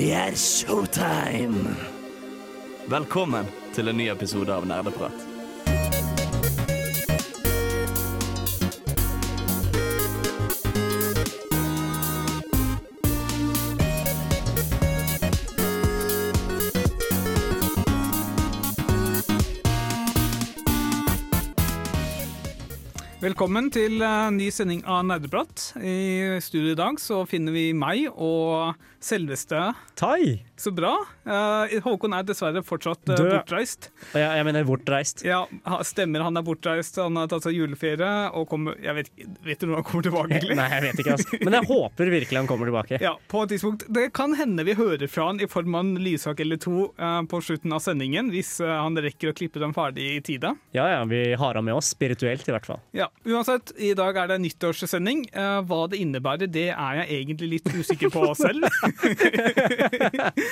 Det er showtime! Velkommen til en ny episode av Nerdeprat. Velkommen til eh, ny sending av Nerdeprat. I studio i dag så finner vi meg og selveste Tai! Så bra. Eh, Håkon er dessverre fortsatt eh, Død. bortreist. Jeg, jeg mener bortreist. Ja, stemmer han er bortreist. Han har tatt seg juleferie og kommer Jeg vet, vet du når han kommer tilbake, egentlig? Nei, jeg vet ikke, altså. Men jeg håper virkelig han kommer tilbake. Ja, på et tidspunkt. Det kan hende vi hører fra han i form av en lydsak eller to eh, på slutten av sendingen, hvis han rekker å klippe dem ferdig i tide. Ja, ja, vi har han med oss, spirituelt i hvert fall. Ja, Uansett, i dag er det nyttårssending. Hva det innebærer, det er jeg egentlig litt usikker på selv.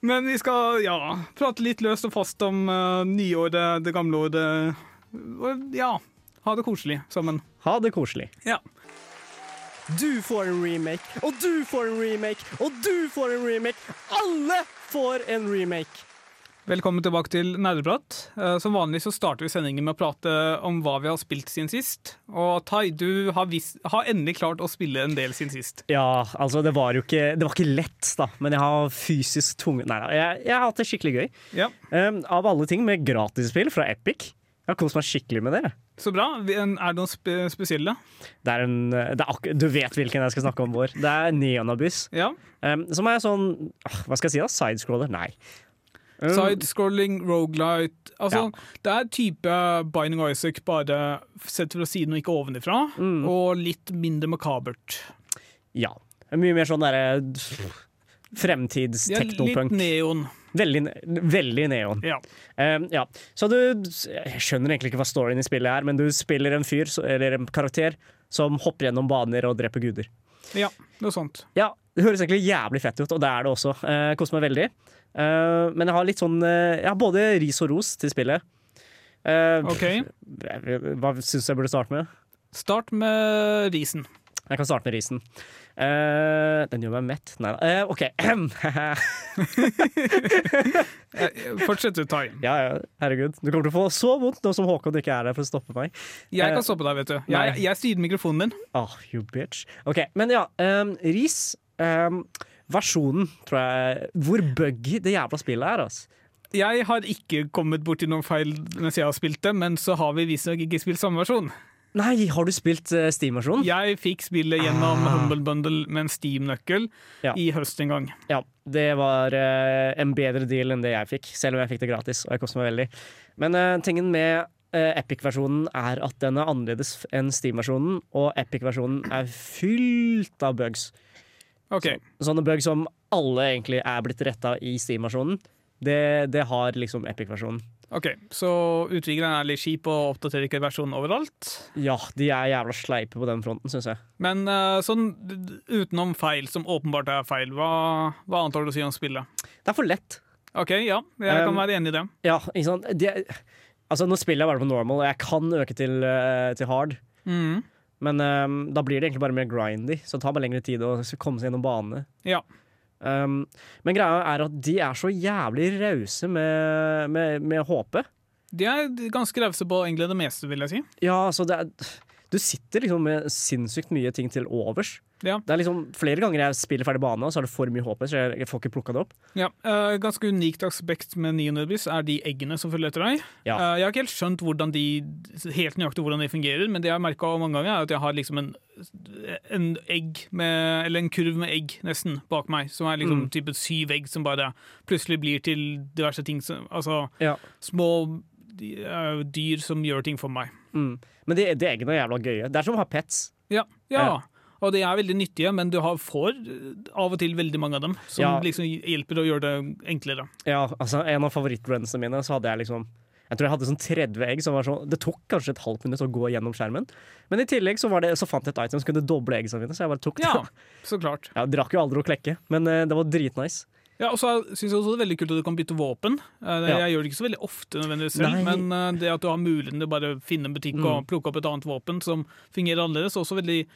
Men vi skal ja, prate litt løst og fast om uh, nyåret, det gamle året. Og ja, ha det koselig sammen. Ha det koselig. Ja. Du får en remake, og du får en remake, og du får en remake. Alle får en remake. Velkommen tilbake til Nerdeprat. Eh, Som vanlig så starter vi sendingen med å prate om hva vi har spilt siden sist. Og Tai, du har, vis- har endelig klart å spille en del siden sist. Ja, altså, det var jo ikke, det var ikke lett, da, men jeg har fysisk tunge Nei da, jeg, jeg har hatt det skikkelig gøy. Ja, Um, av alle ting med gratisspill fra Epic. Jeg har kost meg skikkelig med det. Så bra. Er det noen spe spesielle? Det er en, det er du vet hvilken jeg skal snakke om vår. Det er Neonabyss. Ja. Um, som er sånn ah, Hva skal jeg si, da? Sidescroller? Nei. Sidescrolling, rogelight Altså, det er type Binding Isaac, bare sett fra siden og ikke ovenifra. Mm. Og litt mindre makabert. Ja. Mye mer sånn derre Ja, litt neon. veldig, veldig neon. Ja. Um, ja. Så du Jeg skjønner egentlig ikke hva storyen i spillet er, men du spiller en fyr, eller en karakter, som hopper gjennom baner og dreper guder. Ja, noe sånt. Ja, Det høres egentlig jævlig fett ut, og det er det også. Uh, Koser meg veldig. Uh, men jeg har litt sånn uh, Jeg har både ris og ros til spillet. Uh, OK. Hva syns du jeg burde starte med? Start med risen. Jeg kan starte med risen. Eh, den gjør meg mett. Nei da. Uh, OK. Eh, Fortsett du, Tai. ja, ja, herregud. Du kommer til å få så vondt nå som Håkon ikke er der for å stoppe meg. Jeg kan stoppe deg, vet du. nei. Jeg, jeg styrer mikrofonen din. Oh, you bitch. OK, men ja. Um, ris. Um, versjonen, tror jeg Hvor buggy det jævla spillet er, altså. Jeg har ikke kommet borti noen feil mens jeg har spilt det, men så har vi visstnok ikke spilt samme versjon. Nei, har du spilt uh, Steam-versjonen? Jeg fikk spillet gjennom Ah. Humble Bundle med en Steam-nøkkel Ja. i høst en gang. Ja, det var uh, en bedre deal enn det jeg fikk, selv om jeg fikk det gratis. Og jeg koster meg veldig. Men uh, tingen med Epic-versjonen er at den er annerledes enn Steam-versjonen, og Epic-versjonen er fylt av bugs. OK. Sånne bugs som alle egentlig er blitt retta i Steam-versjonen. Det, det har liksom Epic-versjonen. Ok, Så utviklerne er litt kjipe og oppdaterer ikke versjonen overalt. Ja, de er jævla sleipe på den fronten, syns jeg. Men eh, sånn utenom feil, som åpenbart er feil, hva, hva annet har du å si om spillet? Det er for lett. OK, ja, jeg kan Um, være enig i det. Ja, ikke sant? Det, altså, nå spiller jeg bare på normal, og jeg kan øke til, eh, til hard. Mm. Men um, da blir det egentlig bare mer grindy, så det tar bare lengre tid å komme seg gjennom banene. Ja. Um, men greia er at de er så jævlig rause med, med, med håpet. De er ganske rause på egentlig det meste, vil jeg si. Ja, altså det er, Du sitter liksom med sinnssykt mye ting til overs. Ja. Det er liksom Flere ganger jeg spiller ferdig bane, og så er det for mye HP, så jeg, jeg får ikke plukka det opp. Ja, uh, Ganske unikt aspekt med Neonubis er de eggene som følger etter deg. Ja. Uh, jeg har ikke helt skjønt hvordan de, helt nøyaktig hvordan de fungerer, men det jeg har merka mange ganger, er at jeg har liksom en, en egg med, eller en kurv med egg nesten bak meg, som er liksom Mm. type syv egg som bare plutselig blir til diverse ting som Altså Ja. små eh, dyr som gjør ting for meg. Mm. Men de, de eggene er jævla gøye. Det er som å ha pets. Ja, ja. Og de er veldig nyttige, men du har, får av og til veldig mange av dem, som Ja. liksom hjelper å gjøre det enklere. Ja, altså En av favorittrunsene mine, så hadde jeg liksom Jeg tror jeg hadde sånn 30 egg som var sånn Det tok kanskje et halvt minutt å gå gjennom skjermen. Men i tillegg så, var det, så fant jeg et item som kunne doble eggene mine, så jeg bare tok det. Ja, så klart. Jeg drakk jo aldri å klekke, men eh, det var dritnice. Ja, og så syns jeg også det er veldig kult at du kan bytte våpen. Jeg Ja. Gjør det ikke så veldig ofte, nødvendigvis selv, Nei. men eh, det at du har muligheten til å bare finne en butikk og Mm. plukke opp et annet våpen som fungerer annerledes, er også veldig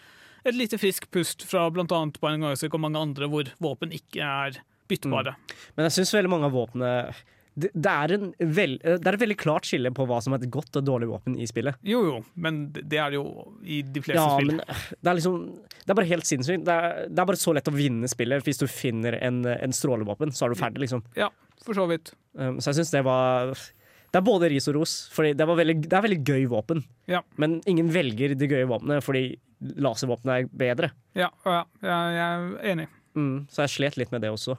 et lite frisk pust fra annet Binding Isaac og mange andre hvor våpen ikke er byttbare. Men jeg syns veldig mange av våpnene det, det, er en veld, det er et veldig klart skille på hva som er et godt og dårlig våpen i spillet. Jo, jo, men det det er det jo i de fleste Ja, spill. men det er liksom Det er bare helt sinnssykt. Det er, det er bare så lett å vinne spillet. Hvis du finner en, en strålevåpen, så er du ferdig, liksom. Ja, for så vidt. Um, så jeg syns det var Det er både ris og ros, Fordi det, veldig, det er veldig gøy våpen. Ja. Men ingen velger de gøye våpnene fordi laservåpenet er bedre. Ja, ja jeg er enig. Mm, så jeg slet litt med det også.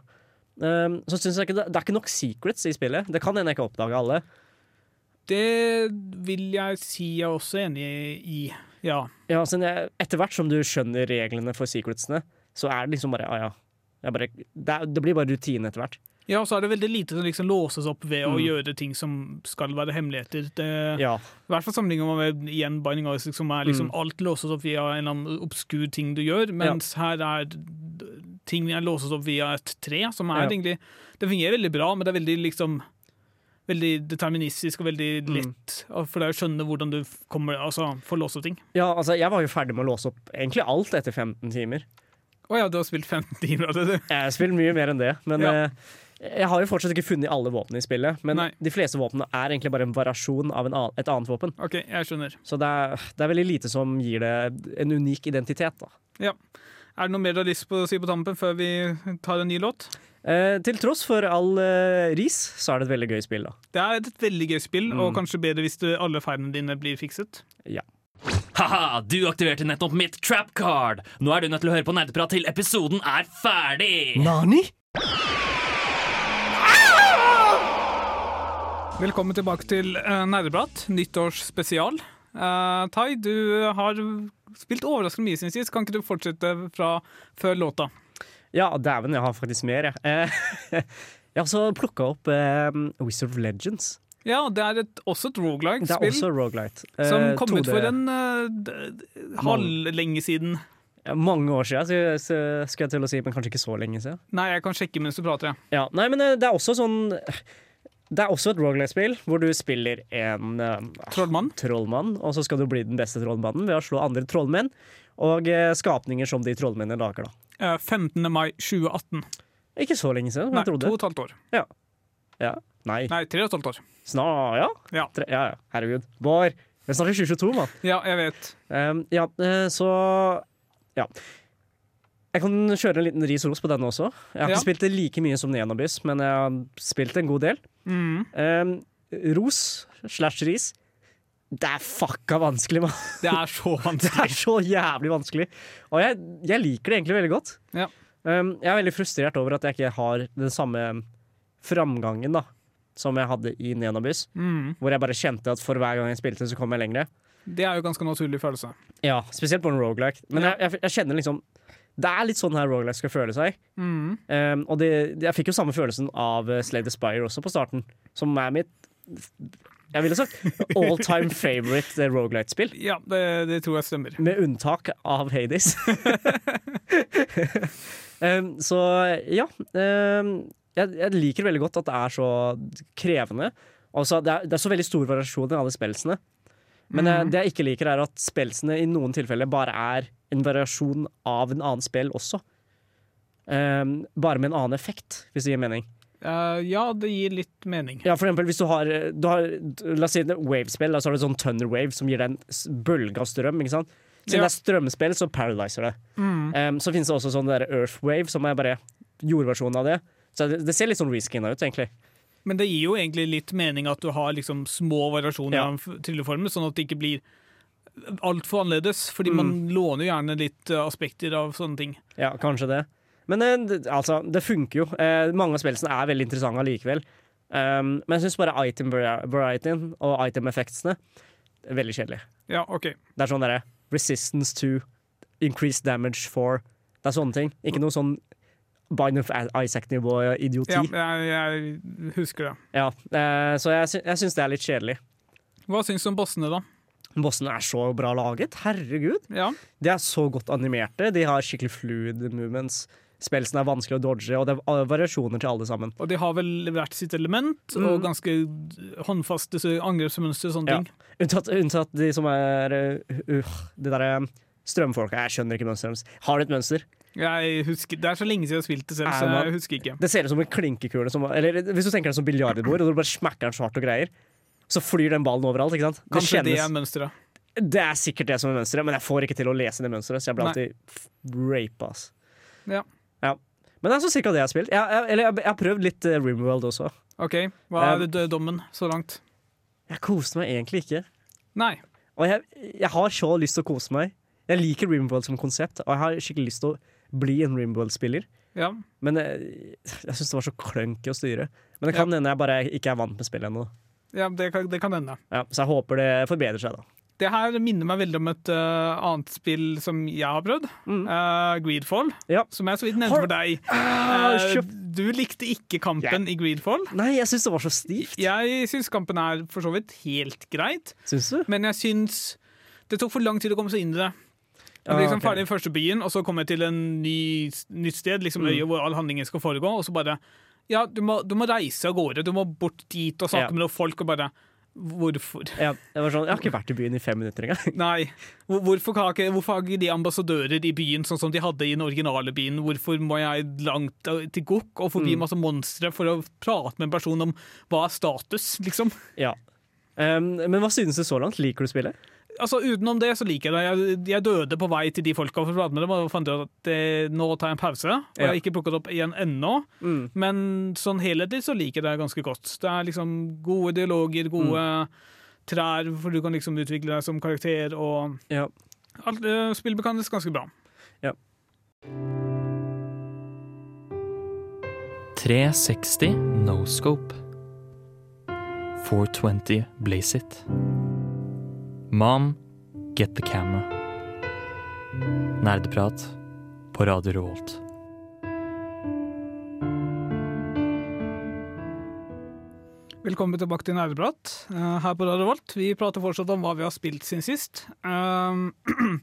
Um, så synes jeg ikke det, det er ikke nok secrets i spillet. Det kan hende jeg ikke oppdage alle. Det vil jeg si jeg er også enig i. Ja. Ja, jeg, Etter hvert som du skjønner reglene for secretsene, så er det liksom bare ah, ja. Bare, det, det blir bare rutine etter hvert. ja, og så er det veldig lite som liksom låses opp ved å Mm. gjøre ting som skal være hemmeligheter. Det, Ja, I hvert fall sammenlignet med igjen Binding Isaac, som er liksom Mm. alt låses opp via en eller annen obskur ting du gjør, mens her er ting er låses opp via et tre, som er Ja. egentlig Det fungerer veldig bra, men det er veldig liksom Veldig deterministisk og veldig Mm. lett for deg å skjønne hvordan du kommer, altså, får låst opp ting. ja altså, jeg var jo ferdig med å låse opp egentlig alt etter 15 timer. Å ja, du har spilt 15 timer det, du. Jeg har spilt mye mer enn det, men Ja. eh, jeg har jo fortsatt ikke funnet alle våpnene i spillet. Men Nei. de fleste våpnene er egentlig bare en variasjon av en annen, et annet våpen. OK, jeg skjønner. Så det er, det er veldig lite som gir det en unik identitet. da. Er det noe mer du har lyst på å si på tampen før vi tar en ny låt? Eh, til tross for all eh, ris, så er det et veldig gøy spill. da. Det er et veldig gøy spill, Mm. og kanskje bedre hvis du, alle feilene dine blir fikset. Ja. Haha, du aktiverte nettopp mitt trap card. Nå er du nødt til å høre på nerdeprat til episoden er ferdig. Nani? Velkommen tilbake til uh, Nerdeprat, nyttårsspesial. Uh, Tai, du har spilt overraskende mye siden sist. Kan ikke du fortsette fra før låta? Ja, dæven, jeg har faktisk mer, jeg. Eh, jeg har også plukka opp eh, Wizard of Legends. Ja, det er et, også et Rogalight. Eh, som kom ut 2D. for en uh, halv lenge siden. ja, Mange år siden, skal jeg til å si, men kanskje ikke så lenge siden. Nei, jeg kan sjekke mens du prater. Ja. Ja, nei, men det er også sånn Det er også et Rogalight-spill hvor du spiller en uh, Trollmann. trollmann, og så skal du bli den beste trollmannen ved å slå andre trollmenn og uh, skapninger som de trollmennene lager. da. Uh, 15. mai 2018. Ikke så lenge siden, Nei, to og et halvt år. Ja. ja. Nei, Nei, tre og et halvt år. snar, ja? Ja. Tre, ja, ja. Herregud. Bård, vi er snart i 2022, mann. Ja, jeg vet. Um, ja, eh, så Ja. Jeg kan kjøre en liten ris ros på denne også. Jeg har Ja. ikke spilt det like mye som Nenobys, men jeg har spilt en god del. Mm. Um, ros slash ris. Det er fucka vanskelig, mann. Det er så Det er så jævlig vanskelig. Og jeg, jeg liker det egentlig veldig godt. Ja. Um, jeg er veldig frustrert over at jeg ikke har den samme framgangen da som jeg hadde i Nenobys, Mm. hvor jeg bare kjente at for hver gang jeg spilte, så kom jeg lengre. Det er jo ganske naturlig følelse. Ja, spesielt på en roguelike. Men Ja. jeg, jeg, jeg kjenner liksom Det er litt sånn her Rogalike skal føle seg. Mm. Um, og det, jeg fikk jo samme følelsen av Slade Aspire Spire også på starten, som er mitt jeg ville sagt all time favorite uh, roguelite-spill. Ja, det, det tror jeg stemmer. Med unntak av Hades. um, så ja. Um, jeg, jeg liker veldig godt at det er så krevende. Altså, det, er, det er så veldig stor variasjon i alle spelsene. Men eh, Mhm. det jeg ikke liker, er at spelsene i noen tilfeller bare er en variasjon av en annen spill også. Um, bare med en annen effekt, hvis det gir mening. Uh, ja, det gir litt mening. Ja, for eksempel hvis du har, du har La oss si det wavespill, så har du sånn Thunder Wave som gir deg en bølge av strøm. ikke sant? Siden Ja. det er strømspill, så paralyzer det. Mm. Um, så finnes det også sånn der Earth Wave, som er bare jordversjonen av det. Så det, det ser litt sånn reskinna ut, egentlig. Men det gir jo egentlig litt mening at du har liksom små variasjoner Ja. av trylleformer, sånn at det ikke blir altfor annerledes. Fordi Mm. man låner jo gjerne litt eh, aspekter av sånne ting. Ja, kanskje det. Men eh, det, altså, det funker jo. Eh, mange av spillene er veldig interessante allikevel. Um, men jeg syns bare item vari- varietyen og item effectsene veldig kjedelig. Ja, OK. Det er sånn derre resistance to increased damage for Det er sånne ting. Ikke noe sånn Bind of Isaac-nivå-idioti. Ja, Ja, jeg, jeg husker det. eh, så jeg, sy syns det er litt kjedelig. Hva syns du om bossene, da? Bossene er så bra laget. Herregud. Ja, De er så godt animerte. De har skikkelig fluid movements. Spelsen er vanskelig å dodge, og det er variasjoner til alle sammen. Og de har vel hvert sitt element, Mm. og ganske håndfaste angrepsmønster og sånne Ja. ting. Unntatt, unntatt de som er uh, uh, De derre strømfolka. Jeg skjønner ikke mønsteret deres. Har de et mønster? Jeg husker, det er så lenge siden jeg har spilt det selv, så jeg husker ikke. Det ser ut som en klinkekule. Som, eller hvis du tenker deg som biljardbord, og du bare smakker den svart og greier, så flyr den ballen overalt. ikke sant? Det, Kanskje det er mønsteret. det er sikkert det som er mønsteret, men jeg får ikke til å lese det mønsteret, så jeg blir alltid rapa. Ja. Ja. Men det er så cirka det jeg har spilt. Jeg, jeg, eller jeg, jeg har prøvd litt uh, Rimworld også. OK, hva er det dommen så langt? Jeg koste meg egentlig ikke. Nei. Og jeg, jeg har så lyst til å kose meg. Jeg liker Rimworld som konsept, og jeg har skikkelig lyst til å bli en Rimworld-spiller. Ja. Men jeg, jeg syns det var så klønky å styre. Men det kan hende jeg bare ikke er vant med spillet ennå. ja det, kan, det kan hende. Ja, så jeg håper det forbedrer seg, da. Det her minner meg veldig om et uh, annet spill som jeg har prøvd. Mm. Uh, Greedfall, Ja. som jeg så vidt nevnte for deg. Ah, Eh, du likte ikke kampen i Greedfall. Nei, jeg syns det var så stivt. Jeg syns kampen er for så vidt helt greit, Syns du? men jeg syns det tok for lang tid å komme seg inn i det. Jeg blir liksom ok. ferdig i første byen, og så kommer jeg til en ny, nytt sted, liksom Mm. øyet hvor all handlingen skal foregå, og så bare Ja, du må, du må reise av gårde. Du må bort dit og snakke Ja. med noen folk, og bare Hvorfor? Ja, sånn, jeg har ikke vært i byen i fem minutter engang. Nei. Hvorfor har, ikke, hvorfor har ikke de ambassadører i byen sånn som de hadde i den originale byen? Hvorfor må jeg langt eh, til Gokk og forbi Mm. masse monstre for å prate med en person om hva er status, liksom? Ja. Um, men hva synes du så langt? Liker du spillet? Altså Utenom det så liker jeg det. Jeg, jeg døde på vei til de folka for å prate med dem, og fant ut at eh, nå tar jeg en pause. Og jeg har ikke plukket opp igjen ennå. Mm. Men sånn helhetlig så liker jeg det ganske godt. Det er liksom gode dialoger, gode trær for du kan liksom utvikle deg som karakter, og Ja. alt, uh, spillmekanisk ganske bra. 360 no scope. 420 blaze it. Mom, get the camera. Nerdeprat på Radio Revolt. Velkommen tilbake til Nerdeprat eh, her på Radio Volt. Vi prater fortsatt om hva vi har spilt siden sist. Um,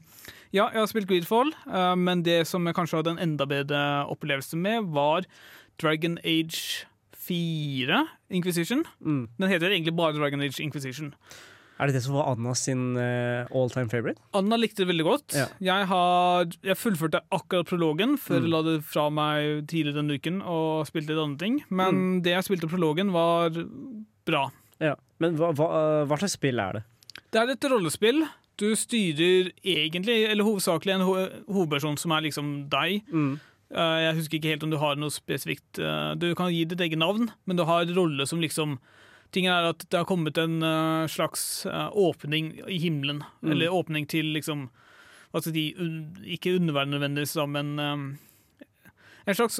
ja, jeg har spilt Greedfall, eh, men det som jeg kanskje hadde en enda bedre opplevelse med, var Dragon Age 4 Inquisition. Mm. Den heter egentlig bare Dragon Age Inquisition. Er det det som var Anna sin uh, all time favorite? Anna likte det veldig godt. Ja. Jeg, har, jeg fullførte akkurat prologen før Mm. jeg la det fra meg tidligere denne uken og spilte litt andre ting. Men Mm. det jeg spilte prologen, var bra. Ja. Men hva, hva, uh, hva slags spill er det? Det er et rollespill. Du styrer egentlig, eller hovedsakelig, en ho hovedperson som er liksom deg. Mm. Eh, Jeg husker ikke helt om du har noe spesifikt eh, Du kan gi ditt eget navn, men du har en rolle som liksom Tingen er at det har kommet en uh, slags uh, åpning i himmelen. Mm. Eller åpning til liksom Hva skal jeg si Ikke underverden nødvendigvis, da, men eh, en slags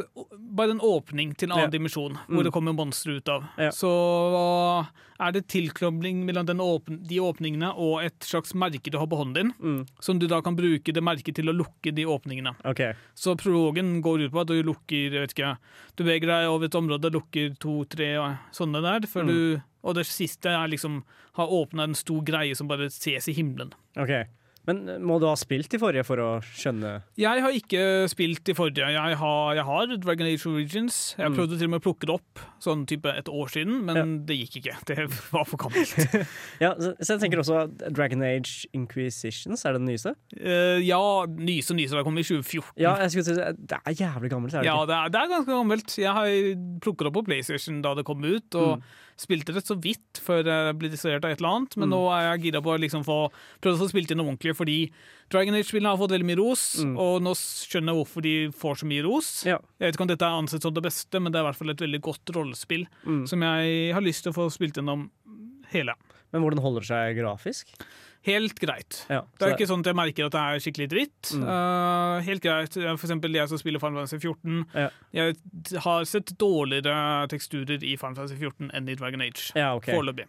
Bare en åpning til en annen Ja. dimensjon, Mm. hvor det kommer monstre ut av. Ja. Så er det tilkobling mellom den åpn de åpningene og et slags merke du har på hånden din, Mm. som du da kan bruke det merket til å lukke de åpningene. OK. Så prologen går ut på at du lukker jeg vet ikke, Du beveger deg over et område, lukker to-tre sånne der, før Mm. du Og det siste er liksom har åpna en stor greie som bare ses i himmelen. ok Men uh, må du ha spilt i forrige for å skjønne Jeg har ikke spilt i forrige. Jeg har, jeg har Dragon Age Origins. Jeg Mm. prøvde til og med å plukke det opp sånn type et år siden, men det gikk ikke. Det var for gammelt. Ja, så, så jeg tenker også Dragon Age Inquisitions, er det den nyeste? Uh, ja, nyeste nyse. Det kom i 2014. Ja, jeg skulle si Det er jævlig gammelt, er det Ja, det er, det er ganske gammelt. Jeg har plukket det opp på PlayStation da det kom ut, og Mm. Spilte det så vidt før jeg ble distrahert av et eller annet. Men Mm. nå er jeg gira på å liksom få prøve å få spilt inn noe ordentlig, fordi Dragon Age-spillene har fått veldig mye ros, Mm. og nå skjønner jeg hvorfor de får så mye ros. Ja. Jeg vet ikke om dette er ansett som det beste, men det er i hvert fall et veldig godt rollespill Mm. som jeg har lyst til å få spilt gjennom hele. Men hvordan holder det seg grafisk? Helt greit. Ja, Det er ikke sånn at jeg merker at det er skikkelig dritt. Mm. Uh, helt greit. For eksempel jeg som spiller Final Fantasy 14. Ja. Jeg har sett dårligere teksturer i Final Fantasy 14 enn i Dragon Age. ja, ok. Foreløpig.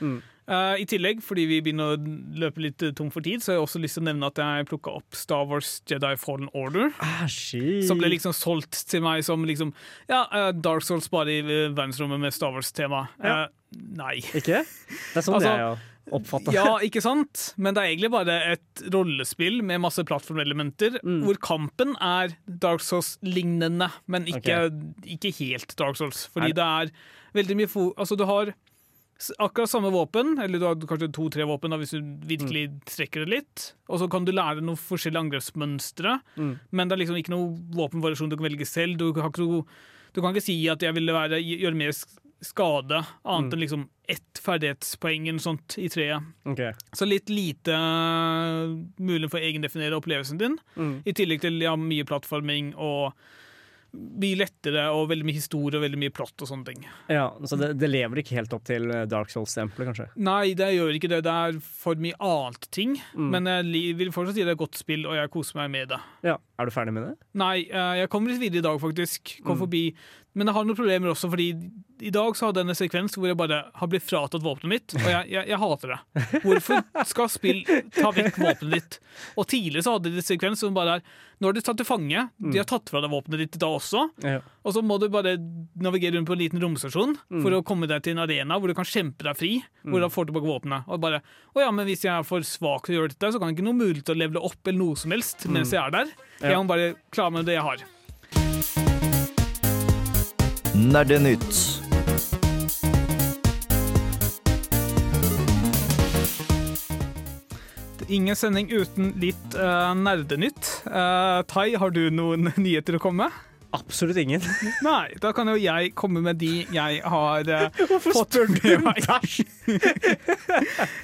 Mm. Uh, I tillegg, fordi vi begynner å løpe litt eh, tom for tid, så har jeg også lyst til å nevne at jeg plukka opp Star Wars Jedi Fallen Order. Ah, shit. Som ble liksom solgt til meg som liksom Ja, uh, Dark Souls bare i verdensrommet med Star Wars-tema. Ja. Eh, nei. Ikke? Det er sånn Altså, er har oppfatta Ja, ikke sant? Men det er egentlig bare et rollespill med masse plattformelementer, Mm. hvor kampen er Dark Souls-lignende, men ikke, ikke helt Dark Souls. Fordi Nei. det er veldig mye fo... Altså, du har akkurat samme våpen, eller du har kanskje to-tre våpen da, hvis du virkelig strekker det litt. Og så kan du lære noen forskjellige angrepsmønstre, Mm. men det er liksom ikke noe våpenvariasjon du kan velge selv. Du, ikke du kan ikke si at jeg ville være, gjøre mer skade, annet enn liksom ett ferdighetspoeng eller sånt i treet. Okay. Så litt lite uh, mulig for å egendefinere opplevelsen din. Mm. I tillegg til ja, mye plattforming og mye lettere og veldig mye historie og veldig mye plott og sånne ting. Ja, Så det, det lever ikke helt opp til eh, Dark Souls-stempelet, kanskje? Nei, det gjør ikke det. Det er for mye annet ting. Mm. Men jeg vil fortsatt si det er et godt spill, og jeg koser meg med det. Ja. Er du ferdig med det? Nei, eh, jeg kommer litt videre i dag, faktisk. Kom Mm. forbi. Men jeg har noen problemer også, fordi i dag så hadde jeg en sekvens hvor jeg bare har blitt fratatt våpenet mitt, og jeg, jeg, jeg hater det. Hvorfor skal spill ta vekk våpenet ditt? Og tidligere så hadde de en sekvens som bare er Nå er du tatt til fange, de har tatt fra deg våpenet ditt da også, Ja. og så må du bare navigere rundt på en liten romstasjon for å komme deg til en arena hvor du kan kjempe deg fri, hvor du får tilbake våpenet. Og bare Å ja, men hvis jeg er for svak til å gjøre dette, så kan jeg ikke noe mulighet til å levele opp eller noe som helst mens jeg er der. Jeg må bare klare med det jeg har. Nerdenytt. Ingen sending uten litt uh, nerdenytt. Uh, tai, har du noen nyheter å komme med? Absolutt ingen. Nei, da kan jo jeg komme med de jeg har uh, fått med meg.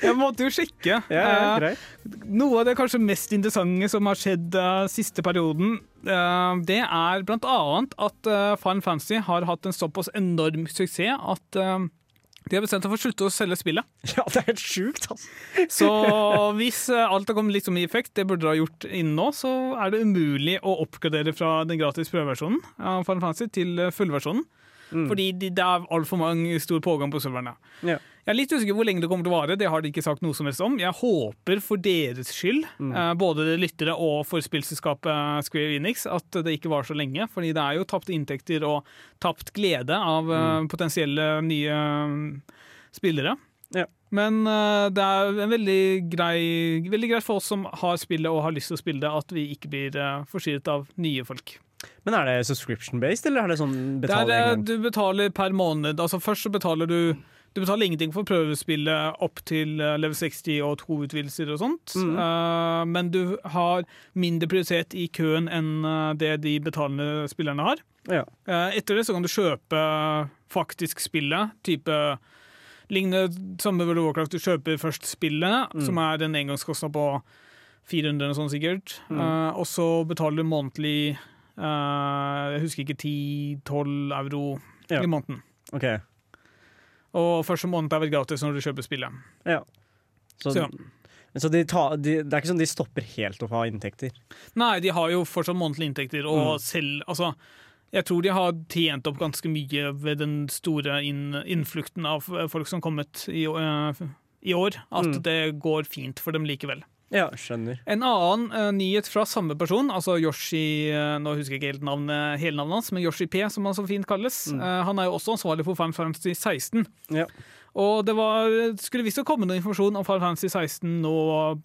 Jeg måtte jo sjekke. Ja, ja, greit. Noe av det kanskje mest interessante som har skjedd uh, siste perioden, uh, det er blant annet at uh, Fancy har hatt en såpass enorm suksess at uh, de har bestemt seg for å slutte å selge spillet. Ja, det er helt sjukt, altså. Så hvis uh, alt har kommet litt som i effekt, det burde det ha gjort innen nå, så er det umulig å oppgradere fra den gratis prøveversjonen av Final Fantasy til fullversjonen. Mm. Fordi det er altfor stor pågang på serverne. Ja. Jeg er litt usikker hvor lenge det kommer til å vare. Det har de ikke sagt noe som helst om. Jeg håper for deres skyld, mm. både lyttere og for spillselskapet Square Enix, at det ikke var så lenge. Fordi det er jo tapte inntekter og tapt glede av mm. potensielle nye mm, spillere. Ja. Men eh, det er en veldig grei, veldig greit for oss som har spillet og har lyst til å spille det, at vi ikke blir uh, forstyrret av nye folk. Men er det subscription-based, eller er det sånn Det er, betal eh, en gang? du betaler per måned. Altså Først så betaler du Du betaler ingenting for prøvespillet opp til eh, level 60 og to utvidelser og sånt. mm. uh, men du har mindre prioritet i køen enn eh, det de betalende spillerne har. Ja. Uh, etter det så kan du kjøpe faktisk spillet, type lignende samme World of Warcraft. Du kjøper først spillet, Mm. som er en engangskostnad på 400 eller sånn sikkert. Eh, og så betaler du månedlig Jeg husker ikke 10-12 euro Ja. i måneden. Ok. Og første måned er vel gratis når du kjøper spillet. Ja. Så, Så ja. så de ta, de, det er ikke sånn de stopper helt å ha inntekter? Nei, de har jo fortsatt månedlige inntekter, og Mm. selv Altså, jeg tror de har tjent opp ganske mye ved den store inn, innflukten av folk som kommet i, uh, i år, at Mm. det går fint for dem likevel. Ja, skjønner. En annen uh, nyhet fra samme person, altså Yoshi uh, Nå husker jeg ikke helt navnet, hele navnet hans, men Yoshi P, som han så fint kalles. Mm. Uh, han er jo også ansvarlig for Final Fantasy 16. Ja. Og det var, skulle visst komme noe informasjon om Final Fantasy 16 nå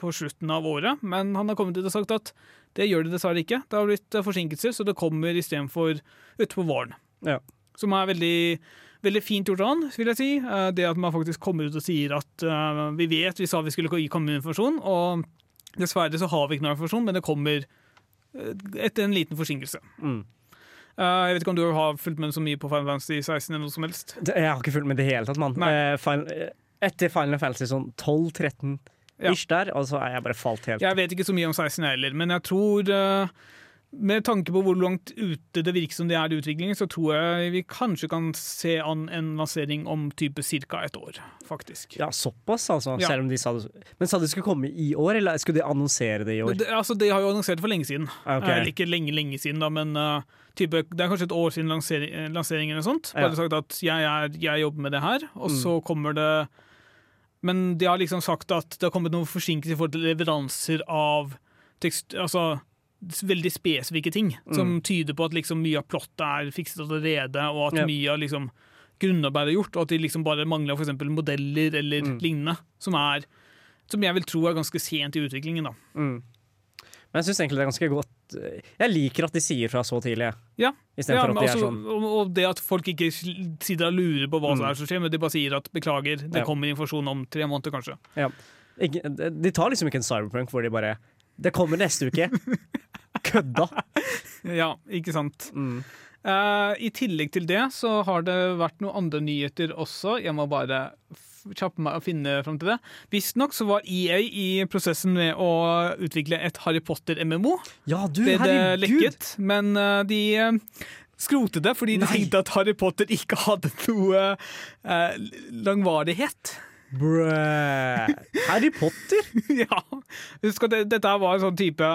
på slutten av året, men han har kommet ut og sagt at det gjør det dessverre ikke. Det har blitt forsinkelser, så det kommer istedenfor utpå våren. Ja. Som er veldig, veldig fint gjort av han, vil jeg si. Eh, Det at man faktisk kommer ut og sier at uh, vi vet vi sa vi skulle gi- komme med informasjon, og dessverre så har vi ikke noe informasjon, men det kommer eh, etter en liten forsinkelse. Mm. Uh, Jeg vet ikke om du har fulgt med så mye på Final Fantasy 16 eller noe som helst? Jeg har ikke fulgt med i det hele tatt, mann. Eh, etter Final Fantasy sånn 12-13 Ja. ish der, og så er jeg bare falt helt. Jeg vet ikke så mye om 16 heller, men jeg tror eh, med tanke på hvor langt ute det virker som det er i utviklingen, så tror jeg vi kanskje kan se an en lansering om type ca. et år, faktisk. Ja, såpass, altså. Ja. Selv om de sa det Men sa de skulle komme i år, eller skulle de annonsere det i år? Det, altså, de har jo annonsert for lenge siden. Okay. Eh, ikke lenge, lenge siden, da, men uh, type, det er kanskje et år siden lansering, lanseringen. eller sånt. Bare Ja. sagt at jeg, er, jeg jobber med det her, og Mm. så kommer det Men de har liksom sagt at det har kommet noen forsinkelser i forhold til leveranser av tekst, altså, veldig spesifikke ting, som tyder på at liksom mye av plottet er fikset allerede, og at yep. mye av liksom grunnarbeidet er gjort, og at de liksom bare mangler eksempel modeller eller Mm. lignende, som er som jeg vil tro er ganske sent i utviklingen. da. Mm. Men jeg syns egentlig det er ganske godt eh, Jeg liker at de sier fra så tidlig, Ja, Ja. Men at de er også- sånn og, det at folk ikke sitter og lurer på hva som Mm. er som skjer, men de bare sier at beklager, det Ja. kommer informasjon om tre måneder, kanskje. Ja. De tar liksom ikke en cyberpunk hvor de bare Det kommer neste uke. Kødda! Ja, ikke sant. Mm. Uh, I tillegg til det så har det vært noen andre nyheter også. Jeg må bare kjappe meg og finne fram til det. Visstnok så var EA i prosessen med å utvikle et Harry Potter-MMO. Ja, du, Det det herregud! lekket, men uh, de uh, skrotet det fordi de Nei. tenkte at Harry Potter ikke hadde noe eh, langvarighet. Brø. Harry Potter? ja. Husk at det, dette var en sånn type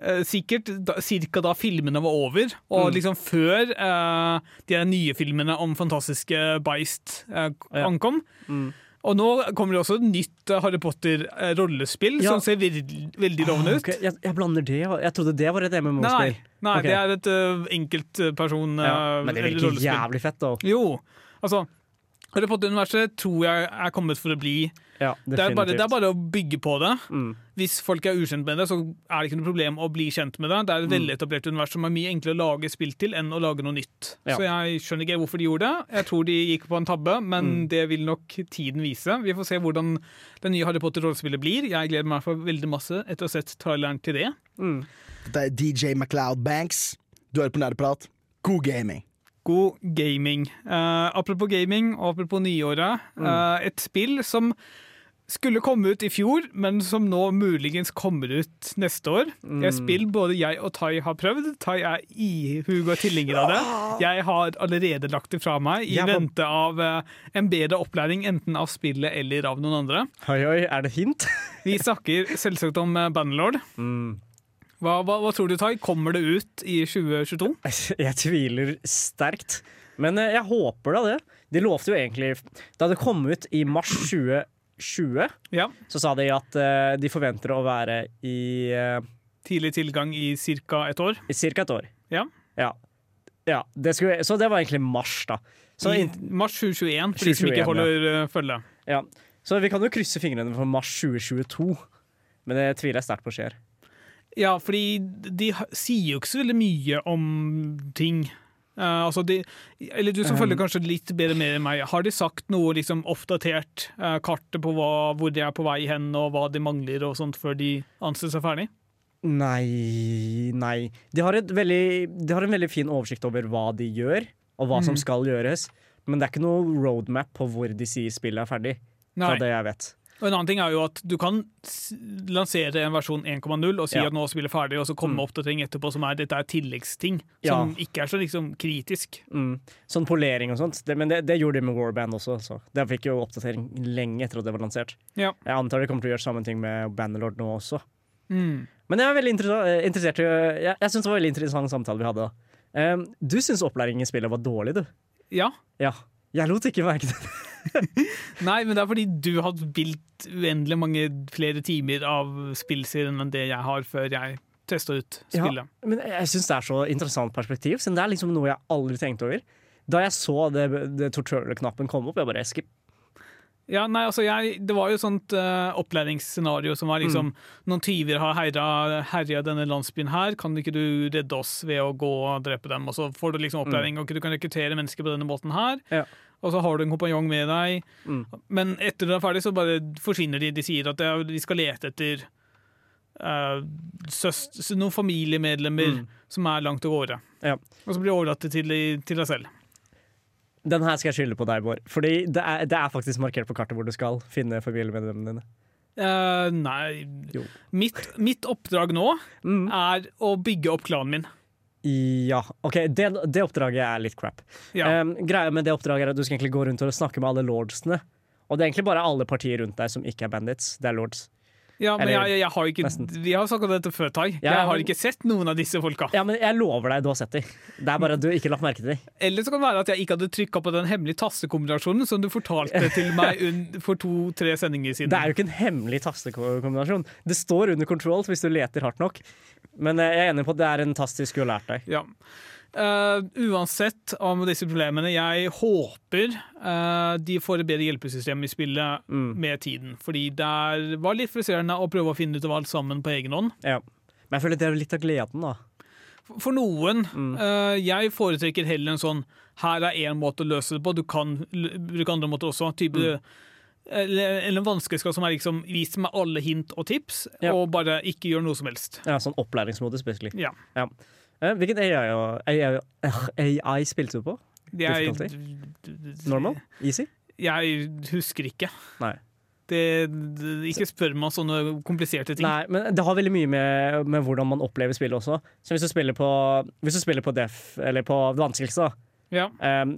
eh, Sikkert da, cirka da filmene var over, og Mm. liksom før uh, de nye filmene om fantastiske Beist Ja. ankom. Mm. Og nå kommer det også et nytt Harry Potter-rollespill Ja. som ser veldig, lovende ut. Ah, ut. Jeg, jeg blander det Jeg trodde det var et Nei, MMO-spill. nei Ok. det er et uh, enkeltperson Ja, men det virker jævlig fett, da. Jo, altså Harry Potter-universet tror jeg er kommet for å bli. Ja, Det er, bare, det er bare å bygge på det. Mm. Hvis folk er ukjent med det, så er det ikke noe problem å bli kjent med det. Det er et Mm. veletablert univers som er mye enklere å lage spill til enn å lage noe nytt. Ja. Så jeg skjønner ikke hvorfor de gjorde det. Jeg tror de gikk på en tabbe, men Mm. det vil nok tiden vise. Vi får se hvordan det nye Harry Potter-rollespillet blir. Jeg gleder meg for veldig masse etter å ha sett traileren til det. Mm. Dette er DJ MacLeod Banks. Du hører på Nerdeprat. God gaming. God gaming. Uh, apropos gaming, og apropos nyåret. Mm. eh, et spill som skulle komme ut i fjor, men som nå muligens kommer ut neste år. Mm. Et spill både jeg og Tai har prøvd. Tai er ihuga tilhenger av det. Jeg har allerede lagt det fra meg i var- vente av uh, en bedre opplæring, enten av spillet eller av noen andre. Oi, oi, er det hint? Vi snakker selvsagt om uh, Bannerlord. Mm. Hva, hva, hva tror du, Tai? Kommer det ut i 2022? Jeg tviler sterkt. Men eh, jeg håper da det. De lovte jo egentlig Da det kom ut i mars 2020, Ja. så sa de at eh, de forventer å være i, uh, Tidlig tilgang i ca. et år. i ca. et år. Ja. Ja. ja det skulle, så det var egentlig mars, da. Så, I mars 2021, for de som ikke holder ja. følge. ja. så vi kan jo krysse fingrene for mars 2022. Men det tviler jeg sterkt på skjer. Ja, fordi de sier jo ikke så veldig mye om ting. Uh, altså de, eller du som Um. følger kanskje litt bedre med enn meg, har de sagt noe liksom oppdatert uh, kartet på hva, hvor de er på vei hen, og hva de mangler og sånt, før de anser seg ferdig? Nei, nei. De har, veldig, de har en veldig fin oversikt over hva de gjør, og hva som Mhm. skal gjøres. Men det er ikke noe roadmap på hvor de sier spillet er ferdig. Fra Nei. det jeg vet. Og en annen ting er jo at du kan lansere en versjon 1,0 og si Ja. at nå spiller ferdig, og så komme Mm. oppdatering etterpå som er dette er tilleggsting, Ja. som ikke er så liksom kritisk. Mm. Sånn polering og sånt. Det, men det, det gjorde de med Warband også. Så. Det fikk jo oppdatering lenge etter at det var lansert. Ja. Jeg antar de kommer til å gjøre samme ting med Bannerlord nå også. Mm. Men jeg er veldig eh, interessert Jeg, jeg syns det var en veldig interessant samtale vi hadde. Um, du syns opplæring i spillet var dårlig, du? Ja. Ja. Jeg lot ikke merke til det. Nei, men det er fordi du har spilt uendelig mange flere timer av spillserien enn det jeg har før jeg testa ut Ja. spillet. Men jeg syns det er så interessant perspektiv, siden det er liksom noe jeg aldri tenkte over. Da jeg så det, det tutorial-knappen komme opp, jeg bare skip. Ja, nei, altså jeg, Det var jo et sånt uh, opplæringsscenario som var liksom Noen tyver har herja, denne landsbyen her, kan ikke du redde oss ved å gå og drepe dem? Og så får du liksom opplæring, og du kan rekruttere mennesker på denne måten her. Ja. Og så har du en kompanjong med deg. Mm. Men etter du er ferdig, så bare forsvinner de. De sier at de skal lete etter uh, søst, noen familiemedlemmer Mm. som er langt av gårde. Ja. Og så blir de overlatt til, til deg selv. Den her skal jeg skylde på deg, Bård. Fordi det er, det er faktisk markert på kartet hvor du skal finne familiemedlemmene dine. Uh, nei mitt, mitt oppdrag nå Mm. er å bygge opp klanen min. Ja, OK. Det, det oppdraget er litt crap. Ja. Um, greia med det oppdraget er at Du skal egentlig gå rundt og snakke med alle lordsene. Og det er egentlig bare alle partier rundt deg som ikke er bandits. Det er lords. Ja, men eller- jeg, jeg har ikke nesten. Vi har snakket om dette før, Tai. Ja, jeg har men- ikke sett noen av disse folka. Ja, men jeg lover deg, du har sett dem. Det er bare at du ikke har lagt merke til dem. Eller så kan det være at jeg ikke hadde trykka på den hemmelige tastekombinasjonen som du fortalte til meg for to-tre sendinger siden. Det er jo ikke en hemmelig tastekombinasjon. Det står under control hvis du leter hardt nok. Men eh, jeg er enig på at det er en tast du skulle lært deg. Ja. Eh, uansett om disse problemene, jeg håper uh, de får et bedre hjelpesystem i spillet Mm. med tiden. Fordi det var litt frustrerende å prøve å finne ut av alt sammen på egen hånd. Ja. Men jeg føler det er litt av gleden, da. For noen. Mm. Uh, jeg foretrekker heller en sånn Her er én måte å løse det på, du kan bruke andre måter også. Type, Mm. eller, eller en vanskelighetsgrad som er liksom vis meg alle hint og tips, Ja. og bare ikke gjør noe som helst. Ja, sånn opplæringsmodus, basically. Ja. Eh, Hvilken AI, spilte du på? Jeg, Normal? Easy? jeg husker ikke. Nei. Det, det, ikke spør meg sånne kompliserte ting. Nei, men det har veldig mye med, med hvordan man opplever spillet også. Så hvis du spiller på, hvis du spiller på def, eller på det vanskeligste, da Ja. Um,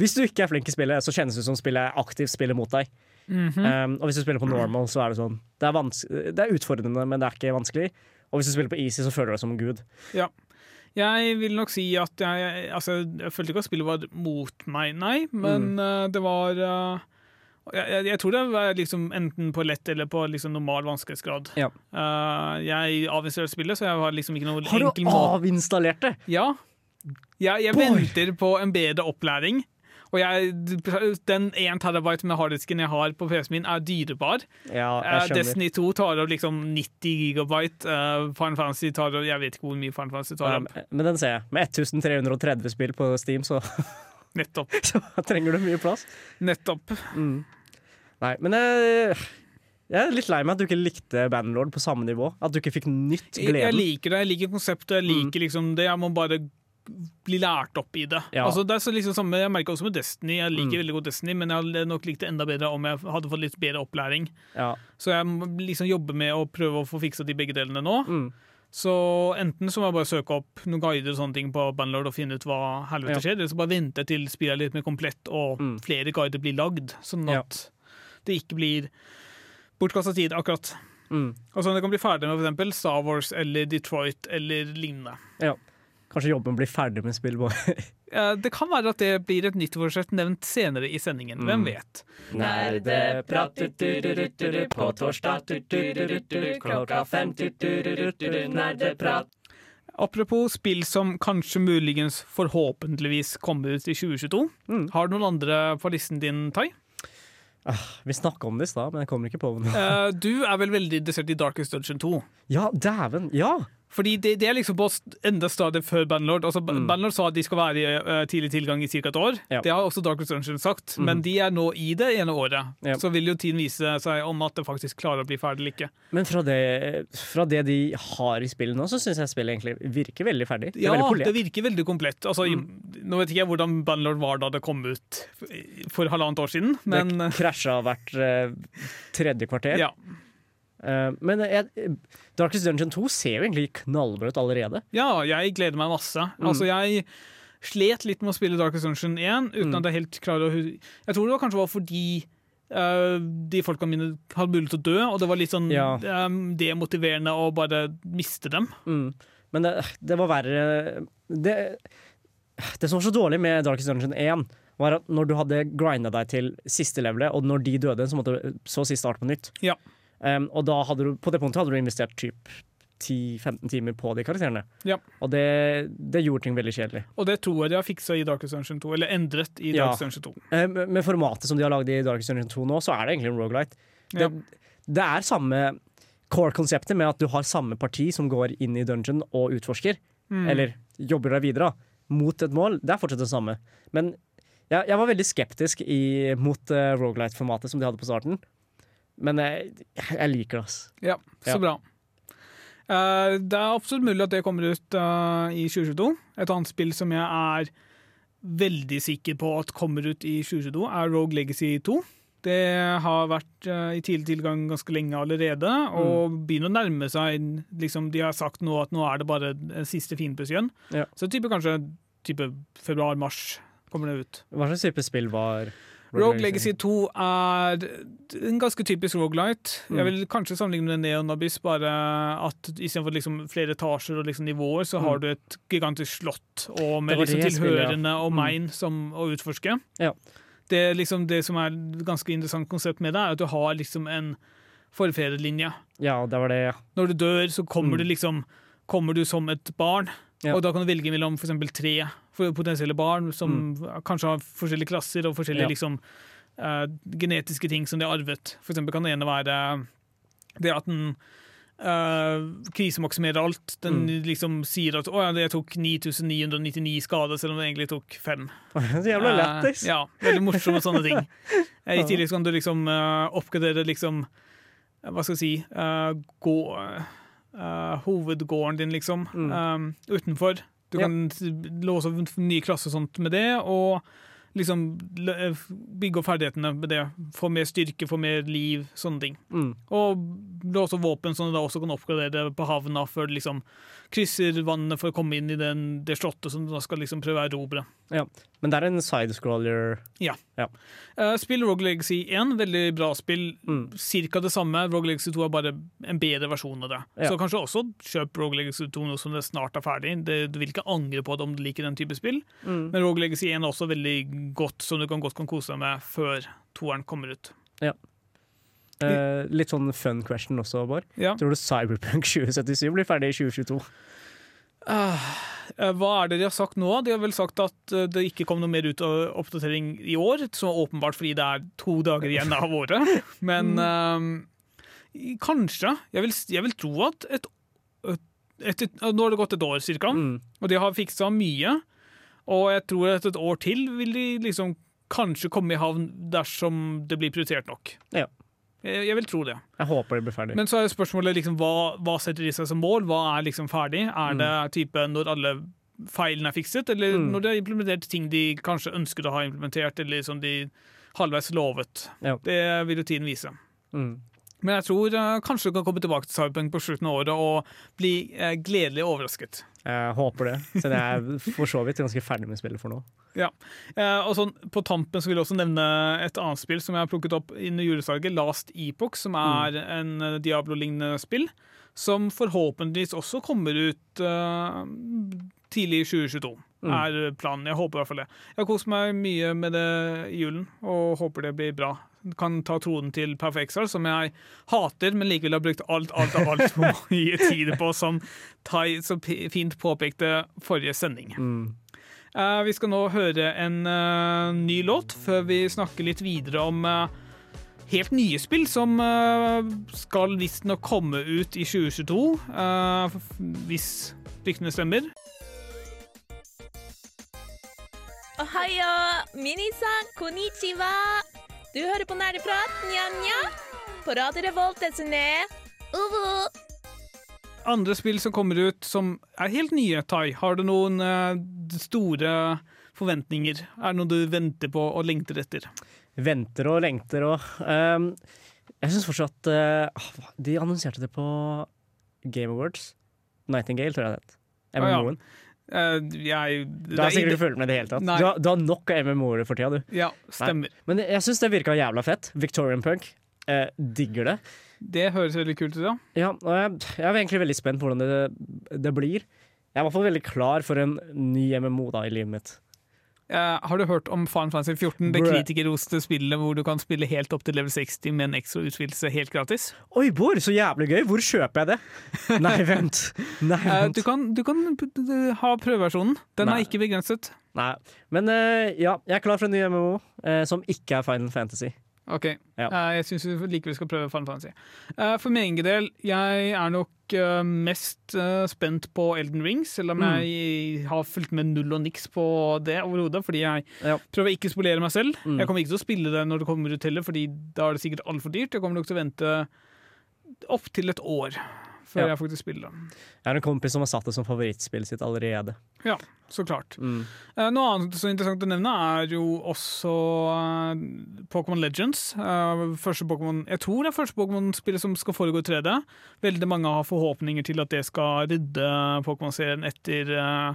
Hvis du ikke er flink i spillet, så kjennes det som spillet aktivt spiller mot deg. Mm -hmm. um, og hvis du spiller på normal, så er det sånn Det er, det er utfordrende, men det er ikke vanskelig. Og hvis du spiller på easy, så føler du deg som en gud. Jeg vil nok si at jeg Altså, jeg følte ikke at spillet var mot meg, nei, men eh, det var uh, jeg, jeg, jeg tror det var liksom enten på lett eller på liksom normal vanskelighetsgrad. Ja. Uh, jeg avinstallerte spillet, så jeg har liksom ikke noe Har du avinstallert det? Ja. Jeg venter på en bedre opplæring. Og jeg, den 1 terabyte med harddisken jeg har på PC-en min, er dyrebar. Ja, Eh. Destiny 2 tar opp liksom 90 gigabyte. Uh, Final Fantasy tar opp Jeg vet ikke hvor mye Final Fantasy tar Ja, opp. men den ser jeg. Med 1330 spill på Steam, så, Nettopp. så trenger du mye plass. Nettopp. Nei, men jeg, jeg er litt lei meg at du ikke likte Bandlord på samme nivå. At du ikke fikk nytt Jeg, jeg liker det. Jeg liker konseptet. Jeg liker liksom det. Jeg må bare bli lært opp i det. Ja. Altså, det er så liksom samme, Jeg merker også med Destiny. Jeg liker veldig godt Destiny, men jeg hadde nok likt det enda bedre om jeg hadde fått litt bedre opplæring. Ja. Så jeg liksom jobbe med å prøve å få fiksa de begge delene nå. Mm. Så enten så må jeg bare søke opp noen guider og sånne ting på Bandlord og finne ut hva helvete Ja. skjer, eller så bare vente til spillet er litt mer komplett og Mm. flere guider blir lagd, sånn at det ikke blir bortkasta tid, akkurat. Mm. Og sånn at det kan bli ferdig med eksempel Star Wars eller Detroit eller lignende. ja. Kanskje jobben blir ferdig med spill. bare. Eh, Det kan være at det blir et nyttårsforsett nevnt senere i sendingen. Hvem Mm. vet? Nerdeprat på torsdag klokka fem nerdeprat. Apropos spill som kanskje muligens forhåpentligvis kommer ut i 2022. Mm. Har du noen andre på listen din, Tai? Vi snakka om det i stad, men jeg kommer ikke på noe. Eh, du er vel veldig interessert i Darkest Dungeon 2? Ja, dæven! Ja! Fordi det, det er liksom på enda stadig før Bandlord. Altså, Mm. Bandlord sa at de skal være i uh, tidlig tilgang i ca. et år. Ja. Det har også Darkest Dungeon sagt, men de er nå i det ene året. Ja. Så vil jo tiden vise seg om at det faktisk klarer å bli ferdig eller ikke. Men fra det, fra det de har i spillet nå, så syns jeg spillet egentlig virker veldig ferdig. Det Ja, veldig det virker veldig komplett. Altså, i- Nå vet ikke jeg hvordan Bandlord var da det kom ut for halvannet år siden, men det krasja hvert uh, tredje kvarter. ja. Eh, men jeg, Darkest Dungeon 2 ser jo egentlig knallbra ut allerede. ja, jeg gleder meg masse. Mm. Altså, jeg slet litt med å spille Darkest Dungeon 1, uten Mm. at jeg helt klarer å Jeg tror det var kanskje var fordi uh, de folka mine hadde mulighet til å dø, og det var litt sånn Ja. um, demotiverende å bare miste dem. Mm. Men det, det var verre det, det som var så dårlig med Darkest Dungeon 1, var at når du hadde grinda deg til siste levelet, og når de døde, så måtte du så si starte på nytt. Ja. Um, og da hadde du, på det punktet hadde du investert typ 10-15 timer på de karakterene. Ja. Og det, det gjorde ting veldig kjedelig. Og det tror jeg de har fiksa i Darkest Dungeon 2, eller endret i Ja. Darkest Dungeon 2. Um, Med med formatet som de har lagd i Darkest Dungeon 2 nå, så er det egentlig en rogelight. Det, Ja. det er samme core-konseptet med at du har samme parti som går inn i dungeon og utforsker, Mm. eller jobber deg videre mot et mål. Det er fortsatt det samme. Men jeg, jeg var veldig skeptisk i, mot uh, rogelight-formatet som de hadde på starten. Men jeg, jeg liker det, altså. Ja, så Ja. bra. Eh, det er absolutt mulig at det kommer ut eh, i 2022. Et annet spill som jeg er veldig sikker på at kommer ut i 2022, er Rogue Legacy 2. Det har vært eh, i tidlig tilgang ganske lenge allerede, og begynner å nærme seg liksom, De har sagt nå at nå er det bare siste finpuss igjen. Ja. Så type, kanskje type februar-mars kommer det ut. Hva slags type spill var Rogue Legacy 2 er en ganske typisk rogelight. Mm. Jeg vil kanskje sammenligne med Neon Abyss, bare at istedenfor liksom flere etasjer og liksom nivåer, så Mm. har du et gigantisk slott og med liksom tilhørende og mein som å utforske. Ja. Det, liksom det som er et ganske interessant konsept med det, er at du har liksom en forfedrelinje. Ja, det var det, ja. Når du dør, så kommer Mm. du liksom kommer du som et barn, Ja. og da kan du velge mellom eksempel tre for- potensielle barn som Mm. kanskje har forskjellige klasser og forskjellige Ja. liksom, uh, genetiske ting som de har arvet. For eksempel kan det ene være det at den uh, krisemaksimerer alt. Den Mm. liksom sier at 'å ja, jeg tok 9999 skader', selv om det egentlig tok fem. Så jævla lættis! Uh, ja, veldig morsomme sånne ting. Eh, I tillegg kan du liksom eh, oppgradere liksom eh, Hva skal jeg si eh, gå, eh, Hovedgården din, liksom, eh, utenfor. Du Ja. kan låse opp nye klasser og sånt med det, og liksom eh, bygge opp ferdighetene med det. Få mer styrke, få mer liv, sånne ting. Mm. Og låse opp våpen sånn at du da også kan oppgradere på havna før du liksom krysser vannet for å komme inn i den, det slottet som du da skal liksom prøve å erobre. Ja. Men det er en sidescroller Uh, spill Rogue Legacy 1, veldig bra spill. Mm. Cirka det samme. Rogue Legacy 2 er bare en bedre versjon av det. Ja. Så kanskje også kjøp Rogue Legacy 2 nå som det snart er ferdig. Det, du vil ikke angre på det om du liker den type spill. Mm. Men Rogue Legacy 1 er også veldig godt, som du kan godt kan kose deg med før toeren kommer ut. Eh, litt sånn fun question også, Bård. Ja. Tror du Cyberpunk 2077 blir ferdig i 2022? Uh, hva er det de har sagt nå? De har vel sagt at uh, det ikke kom noe mer ut av oppdatering i år, som er åpenbart fordi det er to dager igjen av året. Men uh, kanskje. Jeg vil, jeg vil tro at et, et, et, Nå har det gått et år cirka, Mm. og de har fiksa mye. Og jeg tror at et år til vil de liksom kanskje komme i havn dersom det blir prioritert nok. Ja. Jeg, jeg vil tro det. Jeg håper det blir ferdig. Men så er spørsmålet liksom, hva, hva setter de seg som mål? Hva er liksom ferdig? Er det type når alle feilene er fikset, eller Mm. når de har implementert ting de kanskje ønsket å ha implementert, eller som de halvveis lovet? Jo. Det vil jo tiden vise. Mm. Men jeg tror uh, kanskje du kan komme tilbake til Cyberpunk på slutten av året og bli uh, gledelig overrasket. Jeg håper det. Siden jeg er for så vidt ganske ferdig med spillet for nå. Ja. Eh, og sånn, På tampen så vil jeg også nevne et annet spill som jeg har plukket opp under julesalget, Last Epoch, som er en eh, Diablo-lignende spill. Som forhåpentligvis også kommer ut uh, tidlig i 2022, er planen. Jeg håper i hvert fall det. Jeg har kost meg mye med det i julen, og håper det blir bra. Kan ta tronen til Perfexal, som jeg hater, men likevel har brukt alt, alt av alt for mye tid på, som Tai så fint påpekte forrige sending. Mm. Uh, vi skal nå høre en uh, ny låt før vi snakker litt videre om uh, helt nye spill som uh, skal visstnok komme ut i 2022, uh, hvis ryktene stemmer. Ohayo, minisan, konnichiwa. Du hører på Nerdeprat, nja-nja. På Radio Revolt, desu ne. Uvu. Andre spill som kommer ut som er helt nye, Tai. Har du noen uh, store forventninger? Er det noe du venter på og lengter etter? Venter og lengter og um, Jeg syns fortsatt uh, De annonserte det på Game Awards. Nightingale, tror jeg det het. Ah, ja. Eh, Du har sikkert ikke fulgt med i det hele tatt. Du har, du har nok av MMO-er for tida, du. Ja, stemmer. Men jeg syns det virka jævla fett. Victorian Punk. Eh, digger det. Det høres veldig kult ut, ja. Ja, og jeg, jeg er egentlig veldig spent på hvordan det, det blir. Jeg er i hvert fall veldig klar for en ny MMO da i livet mitt. Eh, har du hørt om Final Fantasy 14, det kritikerroste spillet hvor du kan spille helt opp til level 60 med en ekstra utvidelse helt gratis? Oi, Bård, så jævlig gøy! Hvor kjøper jeg det? Nei, vent. Nei, vent. Uh, du kan, du kan ha prøveversjonen. Den Nei. er ikke begrenset. Nei. Men uh, ja, jeg er klar for en ny MMO eh, som ikke er Final Fantasy. Ok, Ja. Eh, jeg syns vi likevel skal prøve Final Fantasy. Eh, for min egen del, jeg er nok eh, mest spent på Elden Ring, selv om Mm. jeg har fulgt med null og niks på det overhodet, fordi jeg Ja. prøver ikke å spolere meg selv. Mm. Jeg kommer ikke til å spille det når det kommer ut heller, fordi da er det sikkert altfor dyrt. Jeg kommer nok til å vente opptil et år før Ja. jeg faktisk spiller det. Jeg har en kompis som har satt det som favorittspillet sitt allerede. Ja, så klart. Mm. Uh, Noe annet så interessant å nevne er jo også uh, Pokémon Legends. Uh, første Pokémon, jeg tror det er første Pokémon-spillet som skal foregå i 3D. Veldig mange har forhåpninger til at det skal rydde Pokémon-serien etter eh,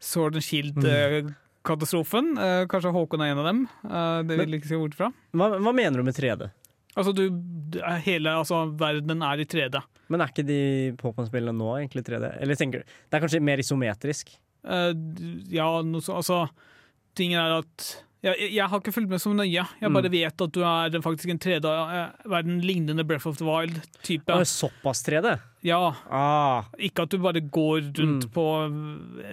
Sword and Shield-katastrofen. Eh, kanskje Håkon er en av dem. Eh, det vil jeg ikke si bort fra. Hva, hva mener du med 3D? Altså, du, hele altså, verden er i 3D. Men er ikke de Pokémon-spillene nå egentlig 3D? Eller tenker du Det er kanskje mer isometrisk? Uh, ja, noe så, altså Tingen er at Jeg, jeg har ikke fulgt med så nøye. Jeg bare vet at du er faktisk en tredje eh, verden lignende Breath of the Wild-type. Såpass 3D? Ja, Ah, ikke at du bare går rundt Mm. på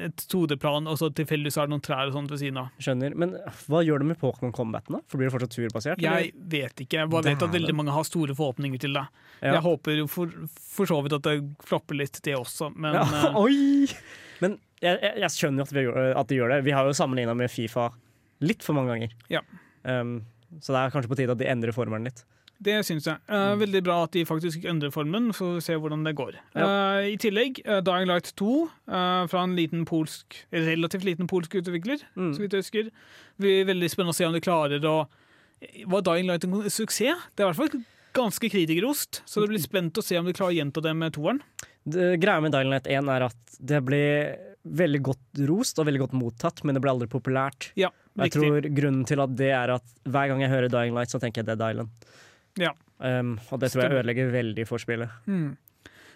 et 2D-plan, og så tilfeldigvis er det noen trær og sånt ved siden av. skjønner. Men hva gjør du med Pokémon Combat, da? For Blir det fortsatt turbasert? Jeg vet ikke. Jeg bare vet at veldig mange har store forhåpninger til det. Ja. Jeg håper jo for, for så vidt at det flopper litt, det også, men ja. eh, Oi! Men jeg, jeg, jeg skjønner jo at, at de gjør det. Vi har jo sammenligna med Fifa litt for mange ganger. Ja. Um, så det er kanskje på tide at de endrer formelen litt. det syns jeg. Eh, veldig bra at de faktisk endrer formen, så vi ser hvordan det går. Eh, I tillegg, uh, Dying Light 2 eh, fra en liten polsk, relativt liten polsk utvikler, Mm. så vidt jeg husker. Det blir veldig spennende å se om de klarer å Var Dying Light en suksess? Det er i hvert fall ganske kritikerost, så det blir spent å se om de klarer å gjenta det med toeren. Det, greia med Dying Light 1 er at det ble veldig godt rost og veldig godt mottatt, men det ble aldri populært. Ja, jeg tror grunnen til at det er at hver gang jeg hører Dying Light, så tenker jeg Dead Island. Ja. Um, og det tror jeg ødelegger veldig for spillet. Mm.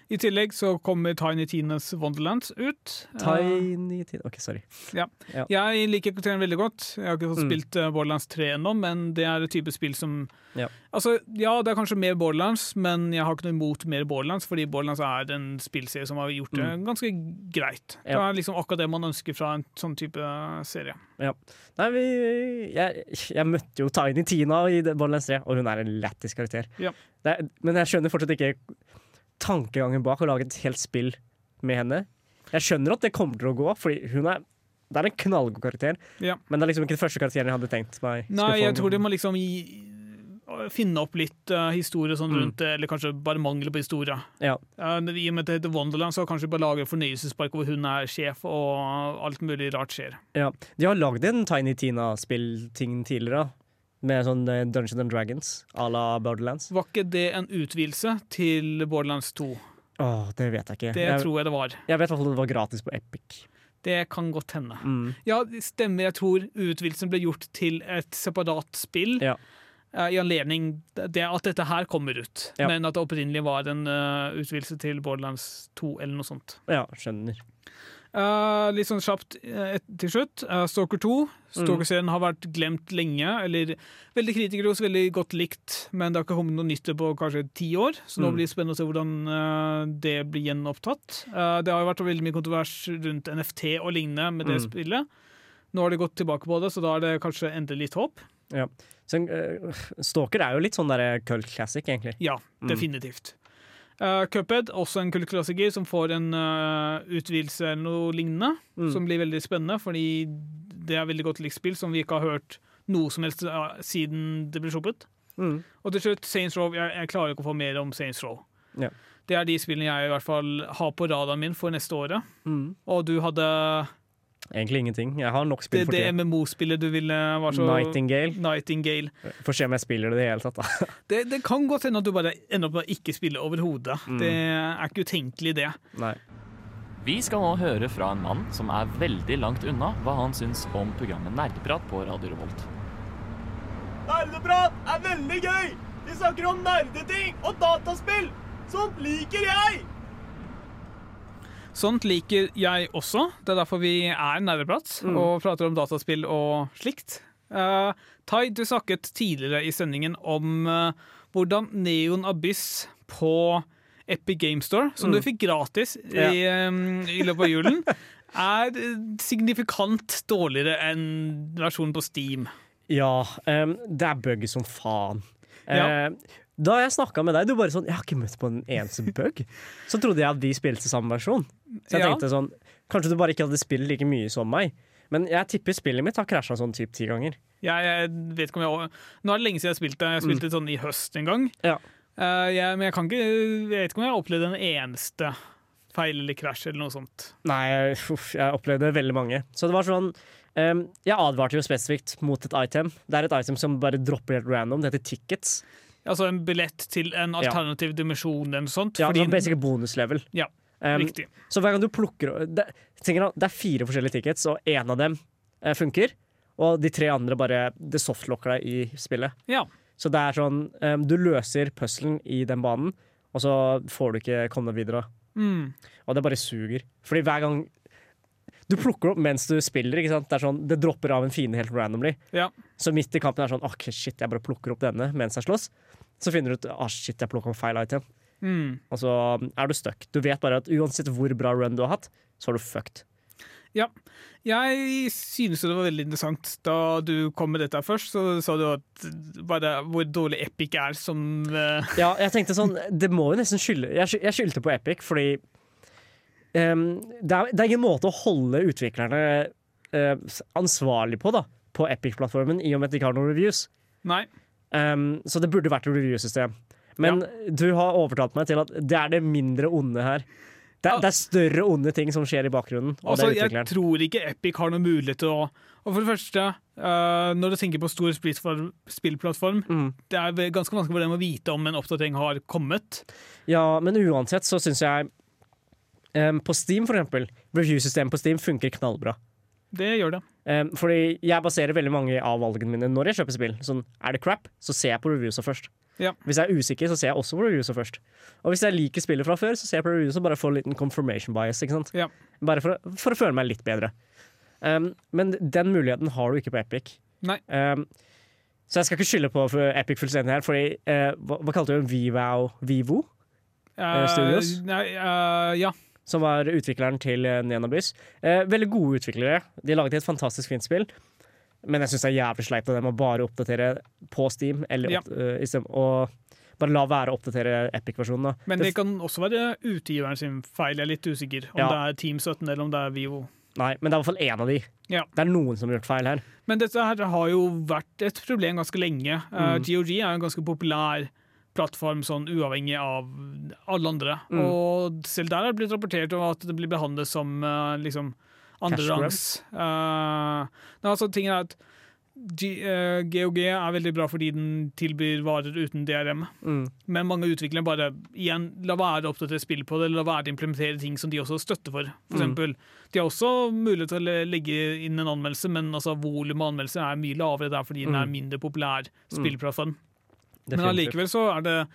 I tillegg så kommer Tiny Tines Wonderlands ut. Eh, Tiny Tin OK, sorry. Jeg liker karakteren veldig godt. Jeg har ikke fått Mm. spilt eh, Borderlands 3 ennå, men det er et type spill som Ja. Altså, ja, det er kanskje mer Borderlands, men jeg har ikke noe imot mer Borderlands, fordi Borderlands er en spillserie som har gjort det ganske greit. Det Mm. Er liksom akkurat det man ønsker fra en sånn type serie. Nei, vi, jeg, jeg møtte jo Tiny Tina i Borderlands 3, og hun er en lættis karakter. Ja. Det men jeg skjønner fortsatt ikke tankegangen bak å lage et helt spill med henne. Jeg skjønner at det kommer til å gå, Fordi hun er det er en knallgod karakter, Ja. men det er liksom ikke den første karakteren jeg hadde tenkt meg. Nei, jeg tror de må liksom gi, finne opp litt uh, historie sånn Mm. rundt det, eller kanskje bare mangel på historie. Ja. Uh, I og med at det heter Wonderland, så kanskje bare lage fornøyelsespark hvor hun er sjef, og alt mulig rart skjer. Ja. De har lagd en Tiny Tina-spillting tidligere, med sånn eh, Dungeons and Dragons à la Borderlands. Var ikke det en utvidelse til Borderlands 2? Åh, det vet jeg ikke. Det jeg, tror jeg det var. jeg vet i hvert fall at det var gratis på Epic. Det kan godt hende. Mm. Ja, stemmer. Jeg tror utvidelsen ble gjort til et separat spill. Ja. eh, I anledning det at dette her kommer ut, Ja. men at det opprinnelig var en uh, utvidelse til Borderlands 2 eller noe sånt. Ja, skjønner. Eh, litt sånn kjapt et- til slutt. Uh, Stalker 2. Stalker-serien har vært glemt lenge, eller veldig kritikerros, veldig godt likt, men det har ikke kommet noe nytt på kanskje ti år, så nå Mm. blir det spennende å se hvordan det blir gjenopptatt. Det har jo vært veldig mye kontrovers rundt NFT og lignende med det Mm. spillet. Nå har de gått tilbake på det, så da er det kanskje endelig litt håp. Så, eh, Stalker er jo litt sånn der cult classic, egentlig. Ja, Mm. definitivt. Uh, Cuphead, også en kultklassiker som får en uh, utvidelse eller noe lignende, Mm. som blir veldig spennende, fordi det er veldig godt likt spill som vi ikke har hørt noe som helst uh, siden det ble sluppet. Mm. Og til slutt, Saints Row. Jeg, jeg klarer ikke å få mer om Saints Row. Ja. Det er de spillene jeg i hvert fall har på radaren min for neste året. Mm. Og du hadde Egentlig ingenting. Jeg har nok det, spill for det tida. MMO-spillet du ville var så Nightingale. Nightingale. Får se om jeg spiller det i det hele tatt. da. Det, det kan godt hende at du bare ender opp med å ikke spille overhodet. Mm. Det er ikke utenkelig, det. Nei. Vi skal nå høre fra en mann som er veldig langt unna hva han syns om programmet Nerdeprat på Radio Revolt. Nerdeprat er veldig gøy! Vi snakker om nerdeting og dataspill! Sånt liker jeg! Sånt liker jeg også. Det er derfor vi er nerdeprat Mm. og prater om dataspill og slikt. Uh, Tai, du snakket tidligere i sendingen om uh, hvordan Neon Abyss på Epic Game Store, som du fikk gratis i, um, i løpet av julen, er eh, signifikant dårligere enn versjonen på Steam. Ja, um, det er bug som faen. Ja. Uh, da jeg snakka med deg, du bare sånn Jeg har ikke møtt på en eneste bug. Så trodde jeg at vi spilte samme versjon. Så jeg Ja. tenkte sånn Kanskje du bare ikke hadde spilt like mye som meg. Men jeg tipper spillet mitt har krasja sånn typ ti ganger. Jeg, jeg vet ikke om jeg Nå er det lenge siden jeg spilte. Jeg spilte sånn i høst en gang. Ja. Uh, jeg, men jeg kan ikke Jeg vet ikke om jeg har opplevd en eneste feil eller krasj eller noe sånt. Nei, uff, jeg opplevde veldig mange. Så det var sånn um, Jeg advarte jo spesifikt mot et item. Det er et item som bare dropper helt random. Det heter tickets. Altså en billett til en alternativ dimensjon eller noe sånt. Ja, fordi, det var basically bonuslevel. Ja, Riktig. Så hver gang du plukker det, tenker det er fire forskjellige tickets, og én av dem eh, funker. Og de tre andre bare Det softlocker deg i spillet. Ja. Så det er sånn um, Du løser puzzlen i den banen, og så får du ikke komme deg videre. Mm. Og det bare suger. Fordi hver gang Du plukker opp mens du spiller. Det sånn, det dropper av en fiende helt randomly. Ja. Så midt i kampen er det sånn OK, shit, jeg bare plukker opp denne mens jeg slåss. Så finner du ut ah, shit, jeg plukka opp feil item. Mm. Og så er du stuck. Du vet bare at uansett hvor bra run du har hatt, så er du fucked. Ja. Jeg synes det var veldig interessant. Da du kom med dette først, så sa du at bare hvor dårlig Epic er som uh... Ja, jeg tenkte sånn Det må jo nesten skylde Jeg, skyldte på Epic fordi um, det, er, det er ingen måte å holde utviklerne uh, ansvarlig på da På Epic-plattformen, i og med at de ikke har noen reviews. Nei. Um, så det burde vært et review-system. Men du har overtalt meg til at det er det mindre onde her. Det, er- det er større onde ting som skjer i bakgrunnen. Altså, jeg tror ikke Epic har noen mulighet til å Og for det første, uh, når du tenker på stor spillplattform Mm. det er ganske vanskelig for dem å vite om en oppdatering har kommet. Ja, men uansett så syns jeg um, På Steam, for eksempel, review-systemet på Steam funker knallbra. Det gjør det. Um, fordi jeg baserer veldig mange av valgene mine når jeg kjøper spill. Sånn, er det crap, så ser jeg på reviewsa først. Ja. Hvis jeg er usikker, så ser jeg også reviewsa først. Og hvis jeg liker spillet fra før, så ser jeg reviewsa bare for en liten confirmation bias. Ja. Bare for, å- for å føle meg litt bedre. Um, men den muligheten har du ikke på Epic. Um, så jeg skal ikke skylde på for Epic fullstendig her, fordi uh, hva, hva kalte du den? Vivo? Vivo? Uh, Studios? Nei, eh, ja. som var utvikleren til eh, Neonabys. Eh, veldig gode utviklere. De laget et fantastisk fint spill. Men jeg syns det er jævlig sleit av dem å bare oppdatere på Steam, eller Ja. eh, og bare la være å oppdatere Epic-versjonen. Men Det det kan også være utgiveren sin feil. Jeg er litt usikker om Ja. det er Team 17 eller om det er Vivo. Nei, men det er i hvert fall én av de. Ja. Det er noen som har gjort feil her. Men dette her har jo vært et problem ganske lenge. Mm. Uh, GOG er en ganske populær plattform sånn uavhengig av alle andre. Mm. Og selv der har det blitt rapportert om at det blir behandlet som uh, liksom andrerangs. Uh, altså, tingen er at G, uh, GOG er veldig bra fordi den tilbyr varer uten DRM. Mm. Men mange utviklere bare igjen, la være å oppdatere spill på det, eller la være å implementere ting som de også støtter for. For Mm. eksempel, de har også mulighet til å legge inn en anmeldelse, men altså, volumet av anmeldelser er mye lavere der fordi den er Mm. mindre populær spillplattform. Men allikevel så er det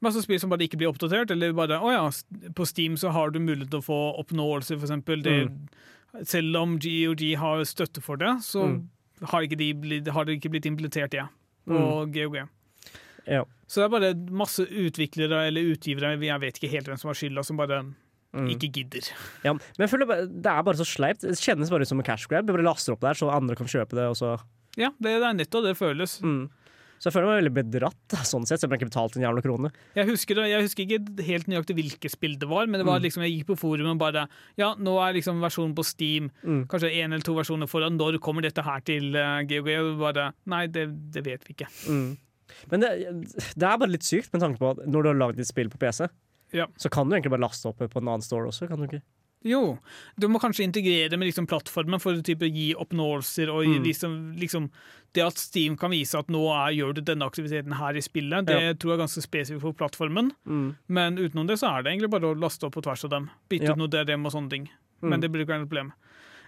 masse spill som bare ikke blir oppdatert, eller bare å ja, på Steam så har du mulighet til å få oppnåelser, for eksempel. Det, Selv om GOG har støtte for det, så Mm. har, ikke de blitt, har det ikke blitt implementert det på GOG. Ja. Så det er bare masse utviklere eller utgivere, jeg vet ikke helt hvem som har skylda, som bare Mm. ikke gidder. Ja, men jeg føler det er bare så sleipt. Det kjennes bare ut som en cash grab. Jeg bare laster opp der, så andre kan kjøpe det. Og så. Ja, det, det er nettopp det føles. Mm. Så jeg føler meg veldig bedratt, sånn sett, selv om jeg ikke betalte en jævla krone. Jeg husker, jeg husker ikke helt nøyaktig hvilke spill det var, men det var Mm. liksom, jeg gikk på forumet og bare Ja, nå er liksom versjonen på Steam Mm. kanskje én eller to versjoner foran. Når kommer dette her til GOG? Og bare Nei, det, det vet vi ikke. Mm. Men det, det er bare litt sykt med tanke på at når du har lagd et spill på PC, Ja. så kan du egentlig bare laste opp på en annen store også. kan du ikke? Jo, du må kanskje integrere med liksom plattformen for å gi oppnåelser. og Mm. liksom, liksom Det at Steam kan vise at nå er, gjør du denne aktiviteten her i spillet, det Ja. tror jeg er ganske spesifikt for plattformen. Men utenom det så er det egentlig bare å laste opp på tvers av dem. Bytte Ja. ut noe DRM og sånne ting. Mm. Men det blir ikke noe problem.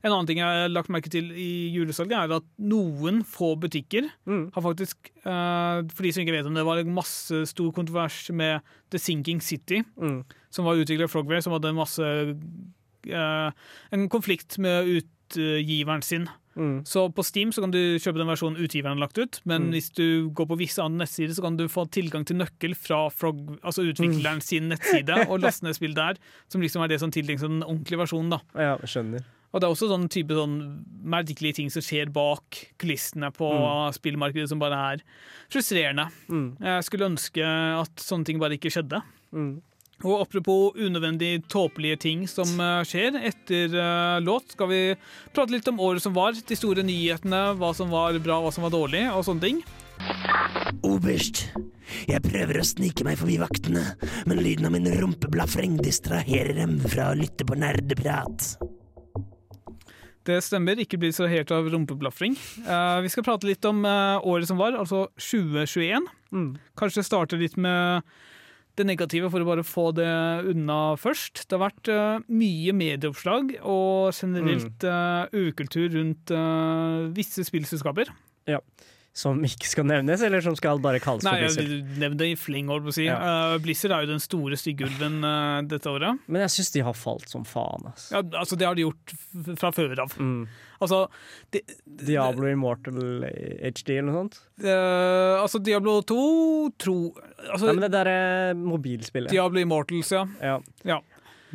En annen ting jeg har lagt merke til i julesalget, er at noen få butikker Mm. har faktisk eh, For de som ikke vet om det, var en masse stor kontrovers med The Sinking City, Mm. som var utviklet av Frogware, som hadde masse eh, En konflikt med utgiveren sin. Mm. Så på Steam så kan du kjøpe den versjonen utgiveren har lagt ut, men Mm. hvis du går på visse andre nettsider, så kan du få tilgang til nøkkel fra Frog, altså utvikleren sin nettside, og laste ned spill der, som liksom er det som tildeles den ordentlige versjonen. da. Ja, skjønner. Og det er også sånn type sånn merkelige ting som skjer bak kulissene på spillmarkedet, som bare er frustrerende. Mm. Jeg skulle ønske at sånne ting bare ikke skjedde. Mm. Og apropos unødvendig tåpelige ting som eh, skjer etter eh, låt, skal vi prate litt om året som var, de store nyhetene, hva som var bra, hva som var dårlig, og sånne ting. Oberst, jeg prøver å snike meg forbi vaktene, men lyden av min rumpeblafreng distraherer dem fra å lytte på nerdeprat. Det stemmer, ikke bli så helt av rumpeblafring. Uh, vi skal prate litt om uh, året som var, altså 2021. Mm. Kanskje starte litt med det negative for å bare få det unna først. Det har vært uh, mye medieoppslag og generelt uh, ukultur rundt uh, visse spillselskaper. Som ikke skal nevnes, eller som skal bare kalles Nei, for Blizzard? jeg Nevn det i fleng, holdt på å si. Ja. Uh, Blizzard er jo den store stygge ulven uh, dette året. Men jeg syns de har falt som faen. Altså. Ja, altså, det har de gjort fra før av. Mm. Altså, det, Diablo Immortal HD eller noe sånt? Uh, altså Diablo 2 tro altså, Nei, men det der er mobilspillet. Diablo Immortals, ja. Ja. Ja.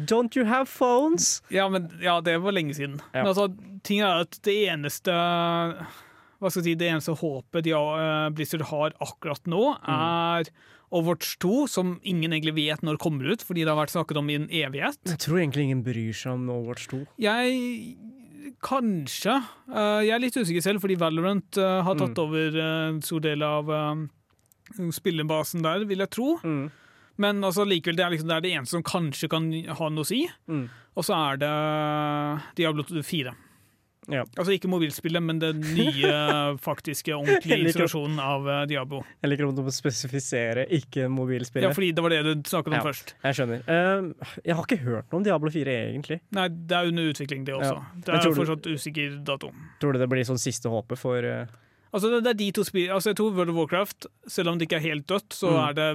Don't you have phones? Ja, men, ja, det var lenge siden. Men altså, ting er at det eneste Hva skal jeg si, det eneste håpet de eh, Blizzard har akkurat nå, Mm. er Overwatch 2, som ingen egentlig vet når kommer ut, fordi det har vært snakket om i en evighet. Jeg tror egentlig ingen bryr seg om Overwatch 2. Jeg Kanskje. Uh, jeg er litt usikker selv, fordi Valorant uh, har tatt Mm. over en stor del av uh, spillebasen der, vil jeg tro. Mm. Men altså, likevel, det er, liksom, det er det eneste som kanskje kan ha noe å si. Mm. Og så er det Diablo 4. Ja. Altså ikke mobilspillet, men den nye, faktiske, ordentlige isolasjonen av uh, Diablo. Jeg liker om du må spesifisere, ikke mobilspillet. Ja, fordi det var det du snakket om Ja. først. Jeg skjønner. Uh, jeg har ikke hørt noe om Diablo 4, egentlig. Nei, det er under utvikling, det også. Ja. Det er fortsatt du- usikker dato. Tror du det blir sånn siste håpet for uh, Altså, det, det er de to spillene. Altså, jeg tror World of Warcraft, selv om det ikke er helt dødt, så Mm. er det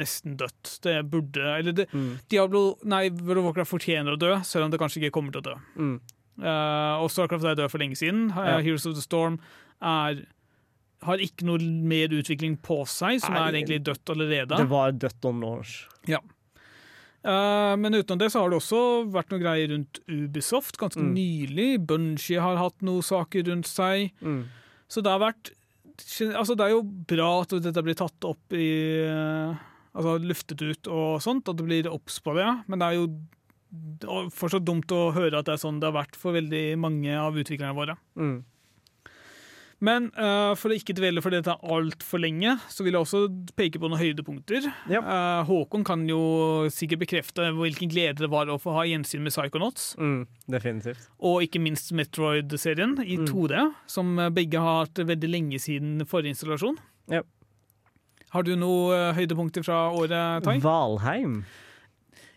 nesten dødt. Det burde Eller det, mm. Diablo Nei, World of Warcraft fortjener å dø, selv om det kanskje ikke kommer til å dø. Mm. Eh, og Starcraft er død for lenge siden. Eh, Ja. Heroes of the Storm er har ikke noe mer utvikling på seg, som Nei, er egentlig dødt allerede. Det var dødt on launch. Eh, men utenom det så har det også vært noe greier rundt Ubisoft ganske Mm. nylig. Bungie har hatt noen saker rundt seg. Mm. Så det har vært Altså, det er jo bra at dette blir tatt opp i eh, Altså luftet ut og sånt, at det blir obs på det. Men det er jo fortsatt dumt å høre at det er sånn det har vært for veldig mange av utviklerne våre. Mm. Men uh, for å ikke dvele for dette altfor lenge, så vil jeg også peke på noen høydepunkter. Ja. Uh, Håkon kan jo sikkert bekrefte hvilken glede det var å få ha gjensyn med Psychonauts. Mm. Definitivt. Og ikke minst Metroid-serien i Mm. 2D, som begge har hatt veldig lenge siden forrige installasjon. Ja. Har du noen eh, høydepunkter fra året, Tai? Valheim.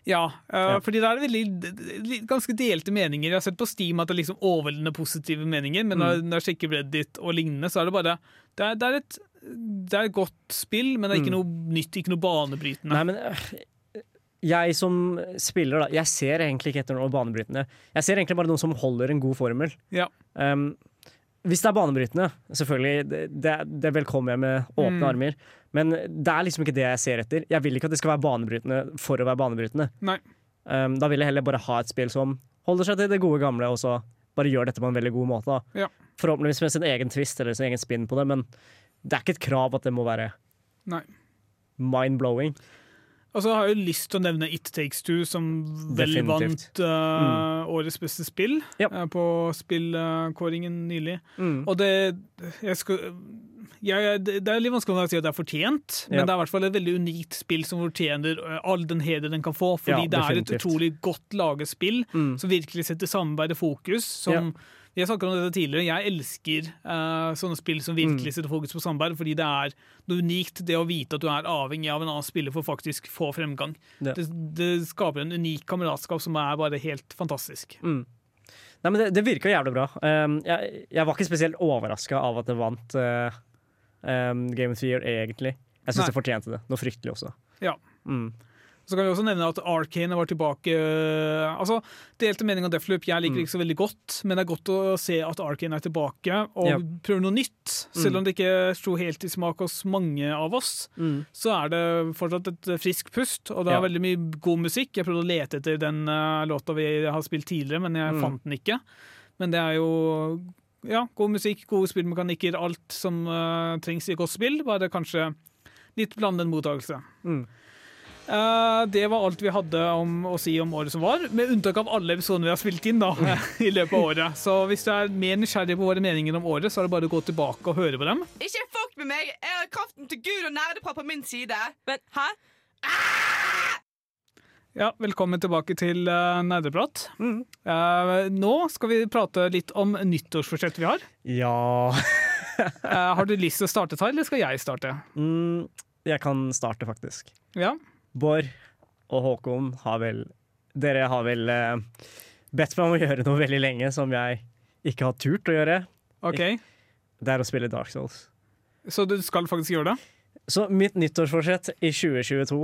Ja, uh, fordi det er veldig, d- d- ganske delte meninger. Jeg har sett på Steam at det er liksom overveldende positive meninger, men når, Mm. når jeg sjekker Reddit og lignende, så er det bare Det er, det er, et, det er et godt spill, men det er ikke Mm. noe nytt, ikke noe banebrytende. Nei, men øh, jeg som spiller, da, jeg ser egentlig ikke etter noe banebrytende. Jeg ser egentlig bare noen som holder en god formel. Ja. Um, hvis det er banebrytende, selvfølgelig, det, det, det velkommer jeg med åpne Mm. armer. Men det er liksom ikke det jeg ser etter. Jeg vil ikke at det skal være banebrytende for å være banebrytende. Um, da vil jeg heller bare ha et spill som holder seg til det gode gamle, og så bare gjør dette på en veldig god måte. Ja. Forhåpentligvis med sin egen twist eller sin egen spinn på det, men det er ikke et krav at det må være mind-blowing. Og så har jeg jo lyst til å nevne It Takes Two, som vel vant vant mm. årets beste spill Ja. uh, på spillkåringen nylig. Mm. Og det jeg skal, jeg, det er litt vanskelig å si at det er fortjent, men det er i hvert fall et veldig unikt spill som fortjener eh, all den heder den kan få. Fordi Ja, det er et utrolig godt laget spill Mm. som virkelig setter samarbeid i fokus. Som, Vi har snakket om dette tidligere. Jeg elsker uh, sånne spill som Mm. virkelig setter fokus på samarbeid, fordi det er noe unikt det å vite at du er avhengig av en annen spiller for faktisk få fremgang. Ja. Det, det skaper en unik kameratskap som er bare helt fantastisk. Mm. Nei, men det, det virka jævlig bra. Um, jeg, jeg var ikke spesielt overraska av at det vant uh, um, Game of the Year, egentlig. Jeg syns det fortjente det. Noe fryktelig også. Ja. Mm. Så kan vi også nevne at Arcane var tilbake øh, Altså, Delte mening om Deathloop. Jeg liker det ikke så veldig godt, men det er godt å se at Arcane er tilbake og yep. prøver noe nytt. Selv om det ikke slo helt i smak hos mange av oss, Mm. så er det fortsatt et friskt pust, og det er Ja. veldig mye god musikk. Jeg prøvde å lete etter den øh, låta vi har spilt tidligere, men jeg Mm. fant den ikke. Men det er jo ja, god musikk, gode spillmekanikker, alt som uh, trengs i et godt spill. Bare kanskje litt blandet mottakelse. Mm. Eh, det var alt vi hadde om å si om året som var, med unntak av alle episodene vi har spilt inn da, i løpet av året. Så hvis du er mer nysgjerrig på våre meninger om året, så er det bare å gå tilbake og høre på dem. Ikke fuck med meg! Jeg har kraften til Gud og nerdeprat på min side. Men hæ? Ja, Velkommen tilbake til uh, Nerdeprat. Mm. Uh, nå skal vi prate litt om nyttårsforsett vi har. Ja uh, har du lyst til å starte, Tai, eller skal jeg starte? mm, Jeg kan starte, faktisk. Ja, Bård og Håkon har vel Dere har vel eh, bedt meg om å gjøre noe veldig lenge som jeg ikke har turt å gjøre. OK. Det er å spille Dark Souls. Så du skal faktisk gjøre det? Så mitt nyttårsforsett i 2022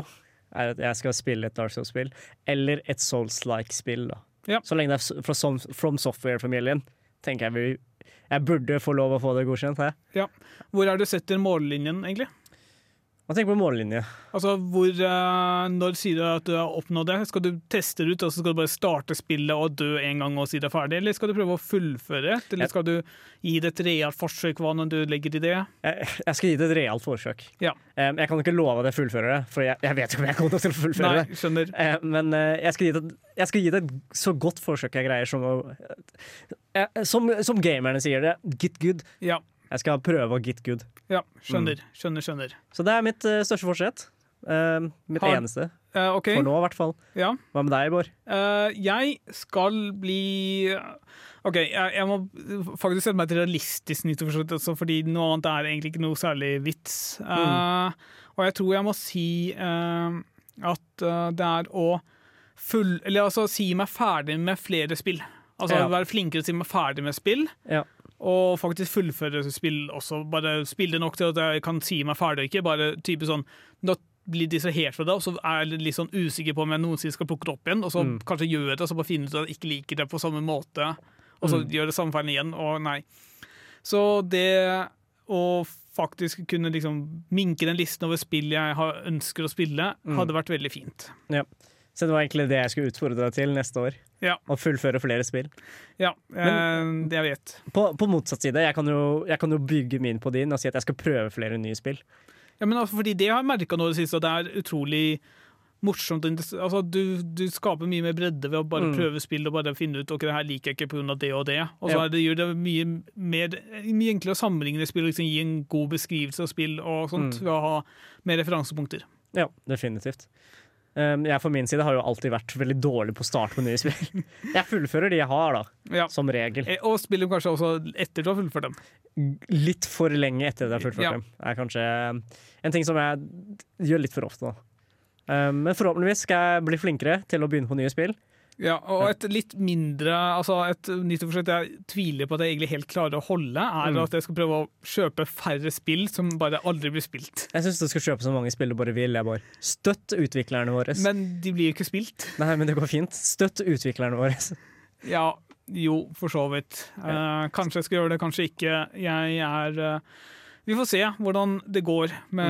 er at jeg skal spille et Dark Souls-spill, eller et Souls-like-spill. da. Ja. Så lenge det er fra Som- From Software-familien, tenker jeg vi Jeg burde få lov å få det godkjent. Her. Ja. Hvor er du setter mållinjen, egentlig? Hva tenker du på mållinje? Altså, hvor, eh, Når sier du at du har oppnådd det? Skal du teste det ut, og så skal du bare starte spillet og dø en gang og si det er ferdig? Eller skal du prøve å fullføre? Eller skal du gi det et realt forsøk? Hva når du legger i det? Jeg, jeg skal gi det et realt forsøk. Ja. Um, jeg kan ikke love at jeg fullfører det, for jeg, jeg vet ikke om jeg kommer til å fullføre Nei, det. skjønner. Eh, men uh, jeg, skal det, jeg skal gi det et så godt forsøk jeg greier, som, å, eh, som, som gamerne sier det. Get good. Ja. Jeg skal prøve å get good. Ja, skjønner. Skjønner, skjønner. Så det er mitt uh, største forsett. Uh, mitt Har- eneste. Uh, okay. For nå, i hvert fall. Ja. Hva med deg, Bård? Jeg skal bli OK, jeg, jeg må faktisk sette meg til realistisk nyttårsforsett også, fordi noe annet er egentlig ikke noe særlig vits. Mm. Og jeg tror jeg må si at det er å full... Eller altså si meg ferdig med flere spill. Altså Ja. være flinkere til å si meg ferdig med spill. Ja. Og faktisk fullføre spill også. Bare spille nok til at jeg kan si meg ferdig, ikke bare type sånn Da blir distrahert fra det, og så er jeg litt sånn usikker på om jeg noensinne skal plukke det opp igjen, og så Mm. kanskje gjør det, og så bare finner ut at jeg ikke liker det på samme måte, og så Mm. gjør det samme feilen igjen, og nei. Så det å faktisk kunne liksom minke den listen over spill jeg ønsker å spille, Mm. hadde vært veldig fint. Ja. Så det var egentlig det jeg skulle utfordre deg til neste år. Ja. Å fullføre flere spill. Ja, Men- eh, det jeg vet. På, på motsatt side, jeg kan, jo, jeg kan jo bygge min på din og si at jeg skal prøve flere nye spill. Ja, men altså, fordi det har jeg merka nå i det siste, at det er utrolig morsomt. Altså, du, du skaper mye mer bredde ved å bare Mm. prøve spill og bare finne ut ok, det her liker jeg ikke pga. det og det. Og så Ja. det, gjør det mye, mer, mye enklere å sammenligne spill og liksom gi en god beskrivelse av spill og sånt, Mm. ved å ha mer referansepunkter. Ja, definitivt. Um, jeg for min side har jo alltid vært veldig dårlig på å starte på nye spill. Jeg fullfører de jeg har, da, Ja. som regel. Eh, Og spiller kanskje også etter du har fullført dem. Litt for lenge etter at jeg har fullført Ja. dem. er kanskje um, en ting som jeg gjør litt for ofte nå. Um, men forhåpentligvis skal jeg bli flinkere til å begynne på nye spill. Ja, og et litt mindre altså Et nyttårsforsett jeg tviler på at jeg egentlig helt klarer å holde, er Mm. at jeg skal prøve å kjøpe færre spill som bare aldri blir spilt. Jeg syns du skal kjøpe så mange spill du bare vil. Bare Støtt utviklerne våre. Men de blir jo ikke spilt. Nei, men det går fint. Støtt utviklerne våre. Ja, jo, for så vidt. Eh, kanskje jeg skal gjøre det, kanskje ikke. Jeg er eh, Vi får se hvordan det går med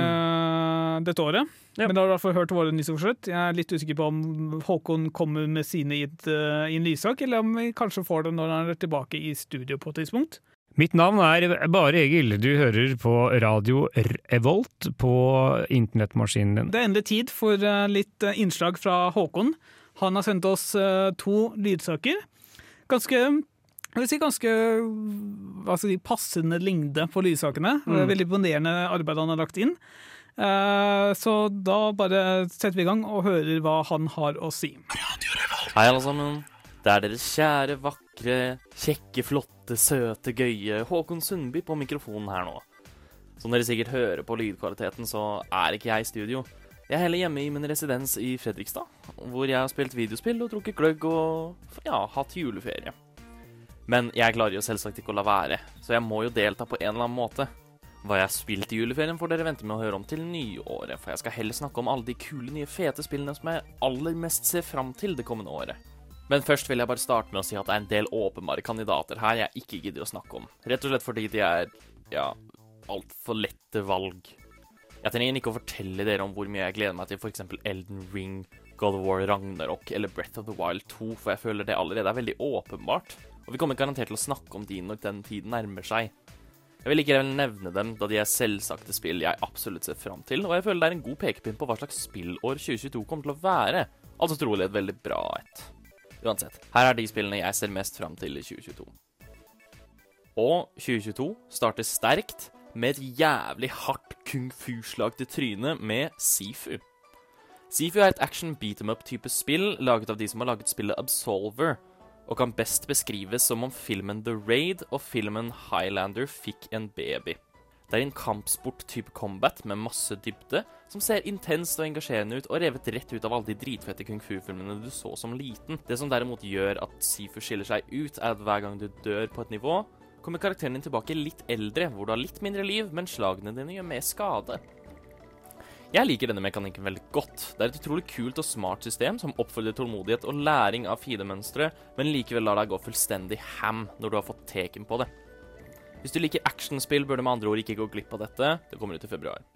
dette året. Ja. Men da har du i hvert fall hørt våre nyhetsforsett. Jeg er litt usikker på om Håkon kommer med sine i, et, eh, i en lyssak, eller om vi kanskje får det når han er tilbake i studio på et tidspunkt. Mitt navn er Bare Egil. Du hører på radio Revolt på internettmaskinen din. Det er endelig tid for eh, litt eh, innslag fra Håkon. Han har sendt oss to lydsaker. Ganske jeg vil si ganske hva skal si, passende lengde på lydsakene. Mm. Veldig imponerende arbeid han har lagt inn. Eh, Så da bare setter vi i gang og hører hva han har å si. Hei, alle sammen. Det er deres kjære, vakre, kjekke, flotte, søte, gøye Håkon Sundby på mikrofonen her nå. Som dere sikkert hører på lydkvaliteten, så er ikke jeg i studio. Jeg er heller hjemme i min residens i Fredrikstad, hvor jeg har spilt videospill og drukket gløgg og ja, hatt juleferie. Men jeg klarer jo selvsagt ikke å la være, så jeg må jo delta på en eller annen måte. Hva jeg har spilt i juleferien, får dere vente med å høre om til nyåret, for jeg skal heller snakke om alle de kule, nye, fete spillene som jeg aller mest ser fram til det kommende året. Men først vil jeg bare starte med å si at det er en del åpenbare kandidater her jeg ikke gidder å snakke om. Rett og slett fordi de er, ja, altfor lette valg. Jeg trenger ikke å fortelle dere om hvor mye jeg gleder meg til f.eks. Elden Ring, God of War Ragnarok eller Breath of the Wild 2, for jeg føler det allerede er veldig åpenbart. Og vi kommer garantert til å snakke om de når den tiden nærmer seg. Jeg vil ikke nevne dem, da de er selvsagte spill jeg absolutt ser fram til, og jeg føler det er en god pekepinn på hva slags spillår 2022 kommer til å være. Altså trolig et veldig bra et. Uansett, her er de spillene jeg ser mest fram til i 2022. Og 2022 starter sterkt med et jævlig hardt kung fu-slag til trynet med Sifu. Sifu er et action beat em up-type spill laget av de som har laget spillet Absolver, og kan best beskrives som om filmen The Raid og filmen Highlander fikk en baby. Det er en kampsport-type combat med masse dybde, som ser intenst og engasjerende ut, og revet rett ut av alle de dritfette kung fu-filmene du så som liten. Det som derimot gjør at Sifu skiller seg ut, er at hver gang du dør på et nivå, kommer karakteren din tilbake litt eldre, hvor du har litt mindre liv, men slagene dine gjør mer skade. Jeg liker denne mekanikken veldig godt. Det er et utrolig kult og smart system som oppfordrer tålmodighet og læring av fiendemønstre, men likevel lar deg gå fullstendig ham når du har fått teken på det. Hvis du liker actionspill, bør du med andre ord ikke gå glipp av dette. Det kommer ut i februar.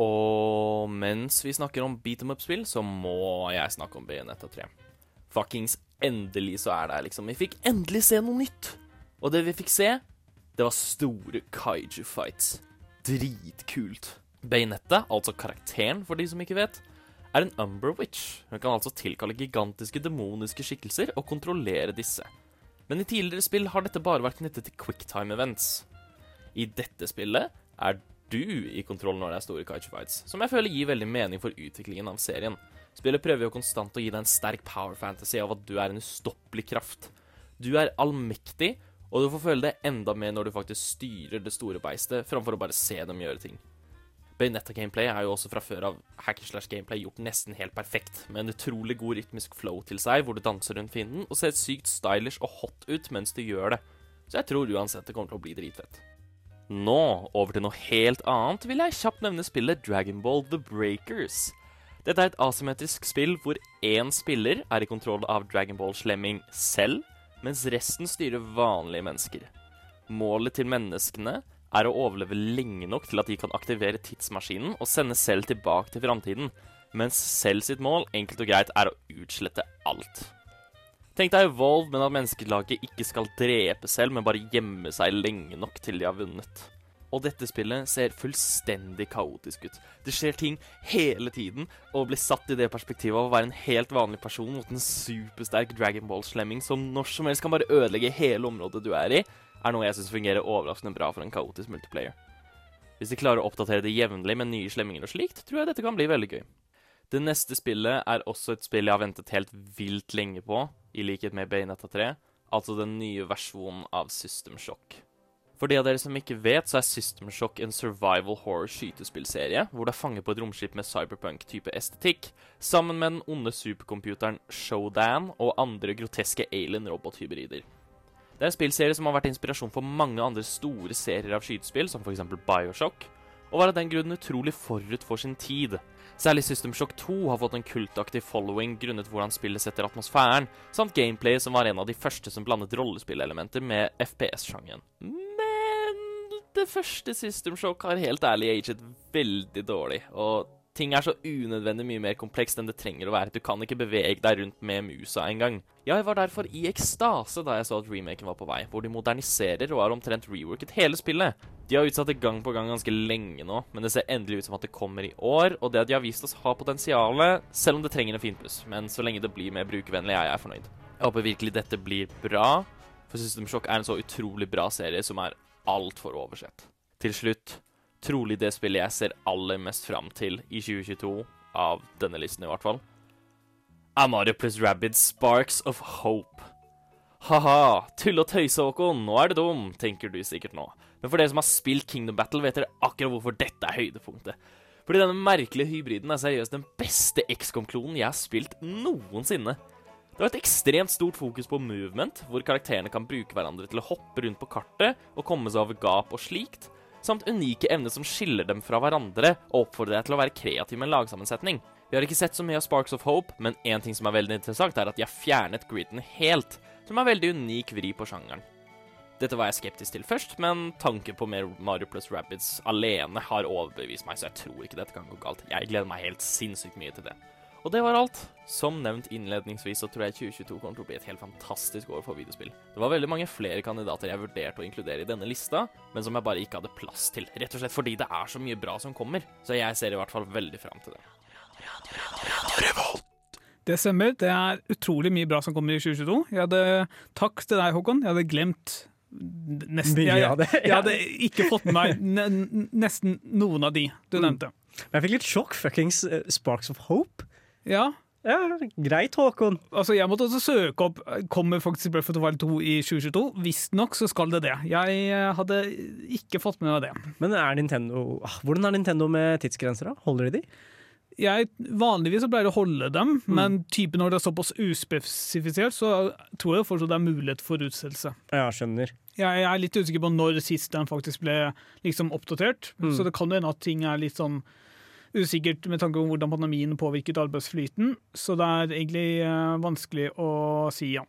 Og mens vi snakker om beat em up-spill, så må jeg snakke om Bayonetta 3. Fuckings endelig så er det her, liksom. Vi fikk endelig se noe nytt. Og det vi fikk se, det var store kaiju-fights. Dritkult. Bayonetta, altså karakteren for de som ikke vet, er en Umber Witch. Hun kan altså tilkalle gigantiske demoniske skikkelser og kontrollere disse. Men i tidligere spill har dette bare vært knyttet til quicktime events. I dette spillet er du i kontroll når det er store kaiju fights, som jeg føler gir veldig mening for utviklingen av serien. Spillet prøver jo konstant å gi deg en sterk power fantasy av at du er en ustoppelig kraft. Du er allmektig, og du får føle det enda mer når du faktisk styrer det store beistet, framfor å bare se dem gjøre ting. Bayonetta-gameplay er jo også fra før av hacker-slash-gameplay gjort nesten helt perfekt, med en utrolig god rytmisk flow til seg, hvor du danser rundt fienden og ser sykt stylish og hot ut mens du gjør det. Så jeg tror uansett det kommer til å bli dritfett. Nå, over til noe helt annet, vil jeg kjapt nevne spillet Dragon Ball The Breakers. Dette er et asymmetrisk spill hvor én spiller er i kontroll av Dragon Ball-slemming selv, mens resten styrer vanlige mennesker. Målet til menneskene er å overleve lenge nok til at de kan aktivere tidsmaskinen og sende selv tilbake til framtiden, mens selv sitt mål, enkelt og greit, er å utslette alt. Tenk deg Evolve, men at menneskelaget ikke skal drepe selv, men bare gjemme seg lenge nok til de har vunnet. Og dette spillet ser fullstendig kaotisk ut. Det skjer ting hele tiden, og å bli satt i det perspektivet av å være en helt vanlig person mot en supersterk Dragon Ball-slemming som når som helst kan bare ødelegge hele området du er i, er noe jeg syns fungerer overraskende bra for en kaotisk multiplayer. Hvis de klarer å oppdatere det jevnlig med nye slemminger og slikt, tror jeg dette kan bli veldig gøy. Det neste spillet er også et spill jeg har ventet helt vilt lenge på, i likhet med Bayonetta 3, altså den nye versjonen av System Shock. For de av dere som ikke vet, så er System Shock en survival horror skytespillserie, hvor du er fanget på et romskip med cyberpunk-type estetikk, sammen med den onde supercomputeren Shodan og andre groteske alien-robothybrider. Det er en spillserie som har vært inspirasjon for mange andre store serier av skytespill, som f.eks. Bioshock, og var av den grunnen utrolig forut for sin tid. Særlig System Shock 2 har fått en kultaktig following grunnet hvordan spillet setter atmosfæren, samt gameplay som var en av de første som blandet rollespillelementer med FPS-sjangeren. Men det første System Shock har helt ærlig aget veldig dårlig, og ting er så unødvendig mye mer komplekst enn det trenger å være. Du kan ikke bevege deg rundt med musa engang. Jeg var derfor i ekstase da jeg så at remaken var på vei, hvor de moderniserer og har omtrent reworket hele spillet. De har utsatt det gang på gang ganske lenge nå, men det ser endelig ut som at det kommer i år, og det at de har vist oss har potensialet, selv om det trenger en finpuss. Men så lenge det blir mer brukervennlig, er jeg fornøyd. Jeg håper virkelig dette blir bra, for System Shock er en så utrolig bra serie som er altfor oversett. Til slutt trolig det spillet jeg ser aller mest fram til i 2022, av denne listen i hvert fall, er Mario pluss Rabbids Sparks of Hope. Ha-ha, tull og tøys, Håkon, nå er det dum, tenker du sikkert nå. Men for dere som har spilt Kingdom Battle, vet dere akkurat hvorfor dette er høydepunktet. Fordi denne merkelige hybriden er seriøst den beste XCOM-klonen jeg har spilt noensinne. Det var et ekstremt stort fokus på movement, hvor karakterene kan bruke hverandre til å hoppe rundt på kartet og komme seg over gap og slikt, samt unike evner som skiller dem fra hverandre og oppfordrer deg til å være kreativ med en lagsammensetning. Vi har ikke sett så mye av Sparks of Hope, men én ting som er veldig interessant, er at de har fjernet griden helt, som er veldig unik vri på sjangeren. Dette var jeg skeptisk til først, men tanken på mer Mario pluss Rabbids alene har overbevist meg, så jeg tror ikke dette kan gå galt. Jeg gleder meg helt sinnssykt mye til det. Og det var alt. Som nevnt innledningsvis så tror jeg 2022 kommer til å bli et helt fantastisk år for videospill. Det var veldig mange flere kandidater jeg vurderte å inkludere i denne lista, men som jeg bare ikke hadde plass til. Rett og slett fordi det er så mye bra som kommer. Så jeg ser i hvert fall veldig fram til det. Det stemmer. Det er utrolig mye bra som kommer i 2022. Jeg hadde, takk til deg, Håkon. Jeg hadde glemt nesten jeg, jeg hadde ikke fått med meg nesten noen av de du nevnte. Men jeg fikk litt sjokk. Fuckings eh, Sparks of Hope. Ja. Ja, greit, Håkon. Altså, jeg måtte også søke opp Kommer faktisk Breath of the Wild 2 i 2022. Visstnok så skal det det. Jeg eh, hadde ikke fått med meg det. Men er Nintendo ah, Hvordan er Nintendo med tidsgrenser, da? Holder de de? Jeg, vanligvis så pleier jeg å holde dem, Mm. men type når det er såpass uspesifisert, så tror jeg fortsatt det er mulighet for utsettelse. Ja, skjønner. Jeg er litt usikker på når sist den faktisk ble liksom oppdatert. Mm. Så det kan jo hende at ting er litt sånn usikkert med tanke på hvordan pandemien påvirket arbeidsflyten. Så det er egentlig eh, vanskelig å si, ja.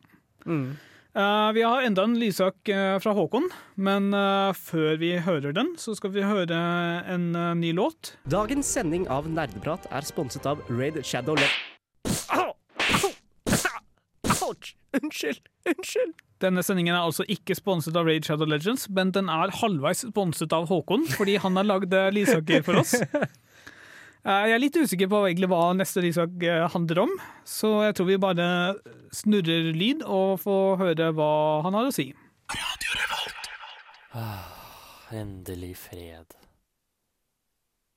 Mm. Eh, vi har enda en lydsak eh, fra Håkon, men før vi hører den, så skal vi høre en ny låt. Dagens sending av Nerdeprat er sponset av Raid Shadow Le... Au! Au! Ouch! Unnskyld! Unnskyld! Denne sendingen er altså ikke sponset av Raid Shadow Legends, men den er halvveis sponset av Håkon, fordi han har lagd lydsaker for oss. Eh, Jeg er litt usikker på egentlig hva neste lydsak eh, handler om, så jeg tror vi bare snurrer lyd og får høre hva han har å si. Ah, Endelig fred.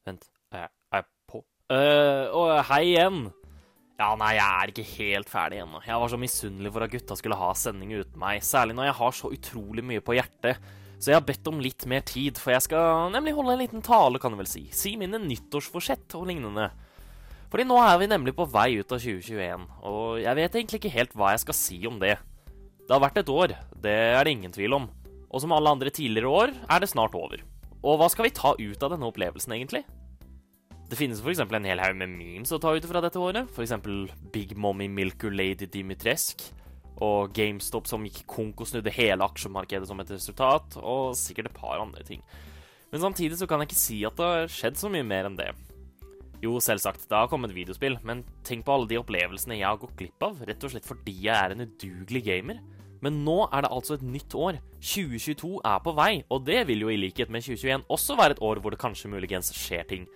Vent, er jeg, er jeg på? Uh, og hei igjen! Ja, nei, jeg er ikke helt ferdig ennå. Jeg var så misunnelig for at gutta skulle ha sending uten meg, særlig når jeg har så utrolig mye på hjertet. Så jeg har bedt om litt mer tid, for jeg skal nemlig holde en liten tale, kan du vel si. Si mine nyttårsforsett og lignende. Fordi nå er vi nemlig på vei ut av 2021, og jeg vet egentlig ikke helt hva jeg skal si om det. Det har vært et år, det er det ingen tvil om. Og som alle andre tidligere år er det snart over. Og hva skal vi ta ut av denne opplevelsen, egentlig? Det finnes f.eks. en hel haug med memes å ta ut fra dette året. F.eks. Big Mommy Milker Lady Dimitresk. Og GameStop som gikk konk og snudde hele aksjemarkedet som et resultat. Og sikkert et par andre ting. Men samtidig så kan jeg ikke si at det har skjedd så mye mer enn det. Jo, selvsagt, det har kommet videospill, men tenk på alle de opplevelsene jeg har gått glipp av, rett og slett fordi jeg er en udugelig gamer. Men nå er det altså et nytt år. 2022 er på vei, og det vil jo i likhet med 2021 også være et år hvor det kanskje muligens skjer ting.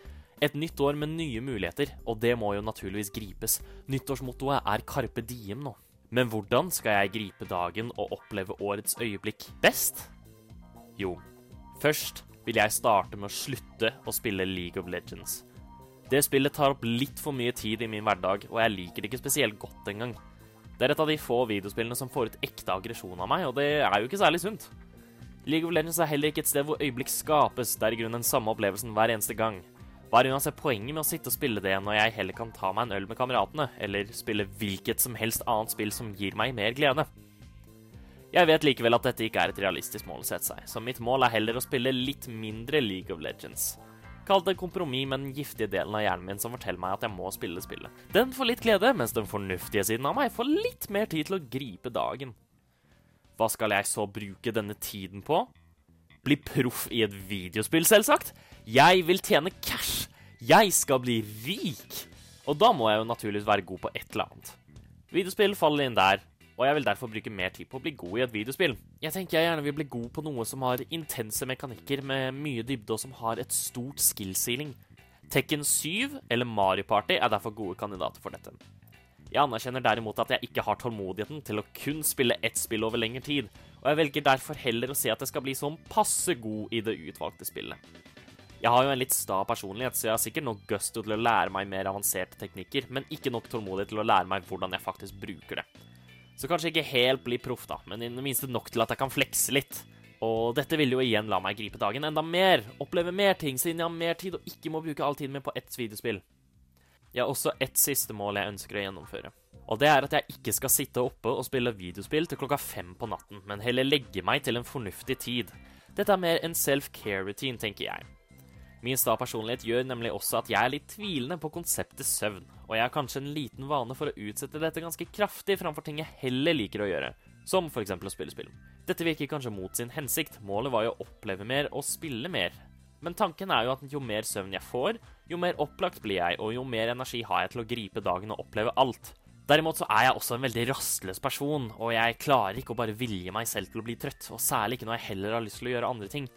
Et nytt år med nye muligheter, og det må jo naturligvis gripes. Nyttårsmottoet er Carpe Diem nå. Men hvordan skal jeg gripe dagen og oppleve årets øyeblikk best? Jo, først vil jeg starte med å slutte å spille League of Legends. Det spillet tar opp litt for mye tid i min hverdag, og jeg liker det ikke spesielt godt engang. Det er et av de få videospillene som får ut ekte aggresjon av meg, og det er jo ikke særlig sunt. League of Legends er heller ikke et sted hvor øyeblikk skapes, det er i grunnen den samme opplevelsen hver eneste gang. Hva er uansett poenget med å sitte og spille det når jeg heller kan ta meg en øl med kameratene, eller spille hvilket som helst annet spill som gir meg mer glede? Jeg vet likevel at dette ikke er et realistisk mål å sette seg, så mitt mål er heller å spille litt mindre League of Legends. Kall det kompromiss med den giftige delen av hjernen min som forteller meg at jeg må spille spillet. Den får litt glede, mens den fornuftige siden av meg får litt mer tid til å gripe dagen. Hva skal jeg så bruke denne tiden på? Bli proff i et videospill, selvsagt. Jeg vil tjene cash. Jeg skal bli rik. Og da må jeg jo naturligvis være god på et eller annet. Videospill faller inn der, og jeg vil derfor bruke mer tid på å bli god i et videospill. Jeg tenker jeg gjerne vil bli god på noe som har intense mekanikker med mye dybde, og som har et stort skill-ceiling. Tekken 7 eller Mario Party er derfor gode kandidater for dette. Jeg anerkjenner derimot at jeg ikke har tålmodigheten til å kun spille ett spill over lengre tid, og jeg velger derfor heller å si at jeg skal bli sånn passe god i det utvalgte spillet. Jeg har jo en litt sta personlighet, så jeg har sikkert nok gusto til å lære meg mer avanserte teknikker, men ikke nok tålmodighet til å lære meg hvordan jeg faktisk bruker det. Så kanskje ikke helt bli proff, da, men i det minste nok til at jeg kan flekse litt. Og dette vil jo igjen la meg gripe dagen enda mer, oppleve mer ting, siden jeg har mer tid og ikke må bruke all tiden min på ett videospill. Jeg har også ett siste mål jeg ønsker å gjennomføre. Og det er at jeg ikke skal sitte oppe og spille videospill til klokka fem på natten, men heller legge meg til en fornuftig tid. Dette er mer en self-care-routine, tenker jeg. Min sta personlighet gjør nemlig også at jeg er litt tvilende på konseptet søvn, og jeg har kanskje en liten vane for å utsette dette ganske kraftig framfor ting jeg heller liker å gjøre, som eksempel å spille spill. Dette virker kanskje mot sin hensikt, målet var jo å oppleve mer og spille mer. Men tanken er jo at jo mer søvn jeg får, jo mer opplagt blir jeg, og jo mer energi har jeg til å gripe dagen og oppleve alt. Derimot så er jeg også en veldig rastløs person, og jeg klarer ikke å bare vilje meg selv til å bli trøtt, og særlig ikke når jeg heller har lyst til å gjøre andre ting.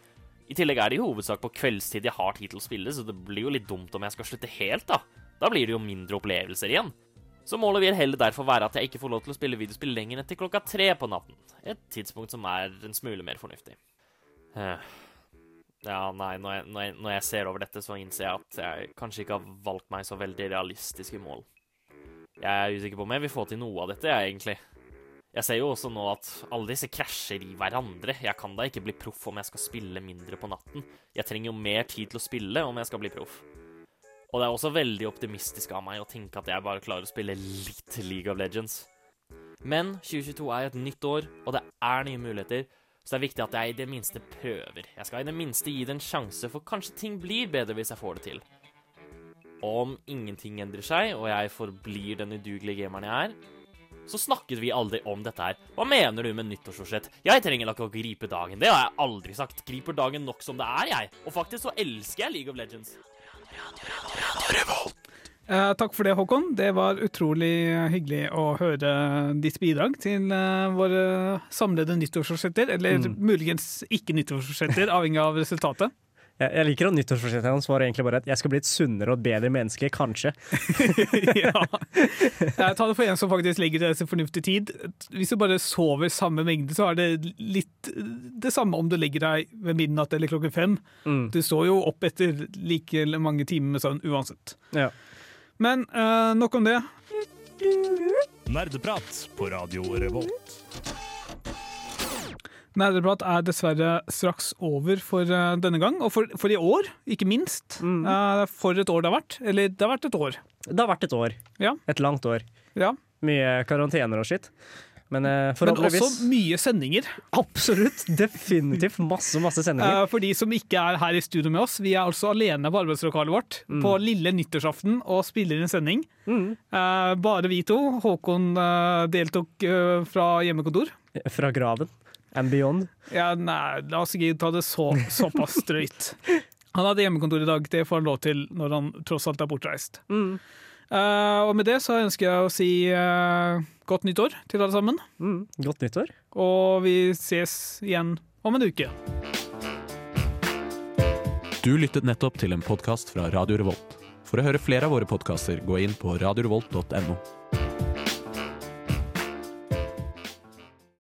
I tillegg er det i hovedsak på kveldstid jeg har tid til å spille, så det blir jo litt dumt om jeg skal slutte helt, da. Da blir det jo mindre opplevelser igjen. Så målet vil heller derfor være at jeg ikke får lov til å spille videospill lenger enn til klokka tre på natten. Et tidspunkt som er en smule mer fornuftig. Eh, Ja, nei, når jeg, når, jeg, når jeg ser over dette, så innser jeg at jeg kanskje ikke har valgt meg så veldig realistiske mål. Jeg er usikker på om jeg vil få til noe av dette, jeg, egentlig. Jeg ser jo også nå at alle disse krasjer i hverandre. Jeg kan da ikke bli proff om jeg skal spille mindre på natten. Jeg trenger jo mer tid til å spille om jeg skal bli proff. Og det er også veldig optimistisk av meg å tenke at jeg bare klarer å spille litt League of Legends. Men 2022 er et nytt år, og det er nye muligheter. Så det er viktig at jeg i det minste prøver. Jeg skal i det minste gi det en sjanse, for kanskje ting blir bedre hvis jeg får det til. Om ingenting endrer seg, og jeg forblir den udugelige gameren jeg er, så snakket vi aldri om dette her. Hva mener du med nyttårsforsett? Jeg trenger ikke å gripe dagen. Det har jeg aldri sagt. Griper dagen nok som det er, jeg. Og faktisk så elsker jeg League of Legends. Eh, takk for det, Håkon. Det var utrolig hyggelig å høre ditt bidrag til eh, våre samlede nyttårsforsetter. Eller Mm. muligens ikke nyttårsforsetter, avhengig av resultatet. Jeg, jeg liker at nyttårsforsettet hans var egentlig bare at jeg skal bli et sunnere og et bedre menneske, kanskje. ja. Jeg tar det for en som faktisk legger til til fornuftig tid. Hvis du bare sover samme mengde, så er det litt det samme om du legger deg ved midnatt eller klokken fem. Mm. Du står jo opp etter like mange timer med søvn uansett. Ja. Men uh, nok om det. Nerdeprat på Radio Revolt. Nerdeprat er dessverre straks over for eh, denne gang, og for, for i år, ikke minst. Mm. Eh, for et år det har vært. Eller det har vært et år. Det har vært et år. Ja. Et langt år. Ja. Mye karantener og skitt. Men eh, Men også mye sendinger. Absolutt. Definitivt masse, masse sendinger. Eh, For de som ikke er her i studio med oss, vi er altså alene på arbeidslokalet vårt Mm. på lille nyttårsaften og spiller en sending. Mm. Eh, bare vi to. Håkon deltok fra hjemmekontor. Fra graven. And beyond. Ja, nei, la oss ikke ta det så, såpass drøyt. Han hadde hjemmekontor i dag, det får han lov til når han tross alt er bortreist. Mm. Eh, og med det så ønsker jeg å si uh, godt nyttår til alle sammen. Mm. Godt nyttår. Og vi ses igjen om en uke. Du lyttet nettopp til en podkast fra Radio Revolt. For å høre flere av våre podkaster, gå inn på radiorevolt.no.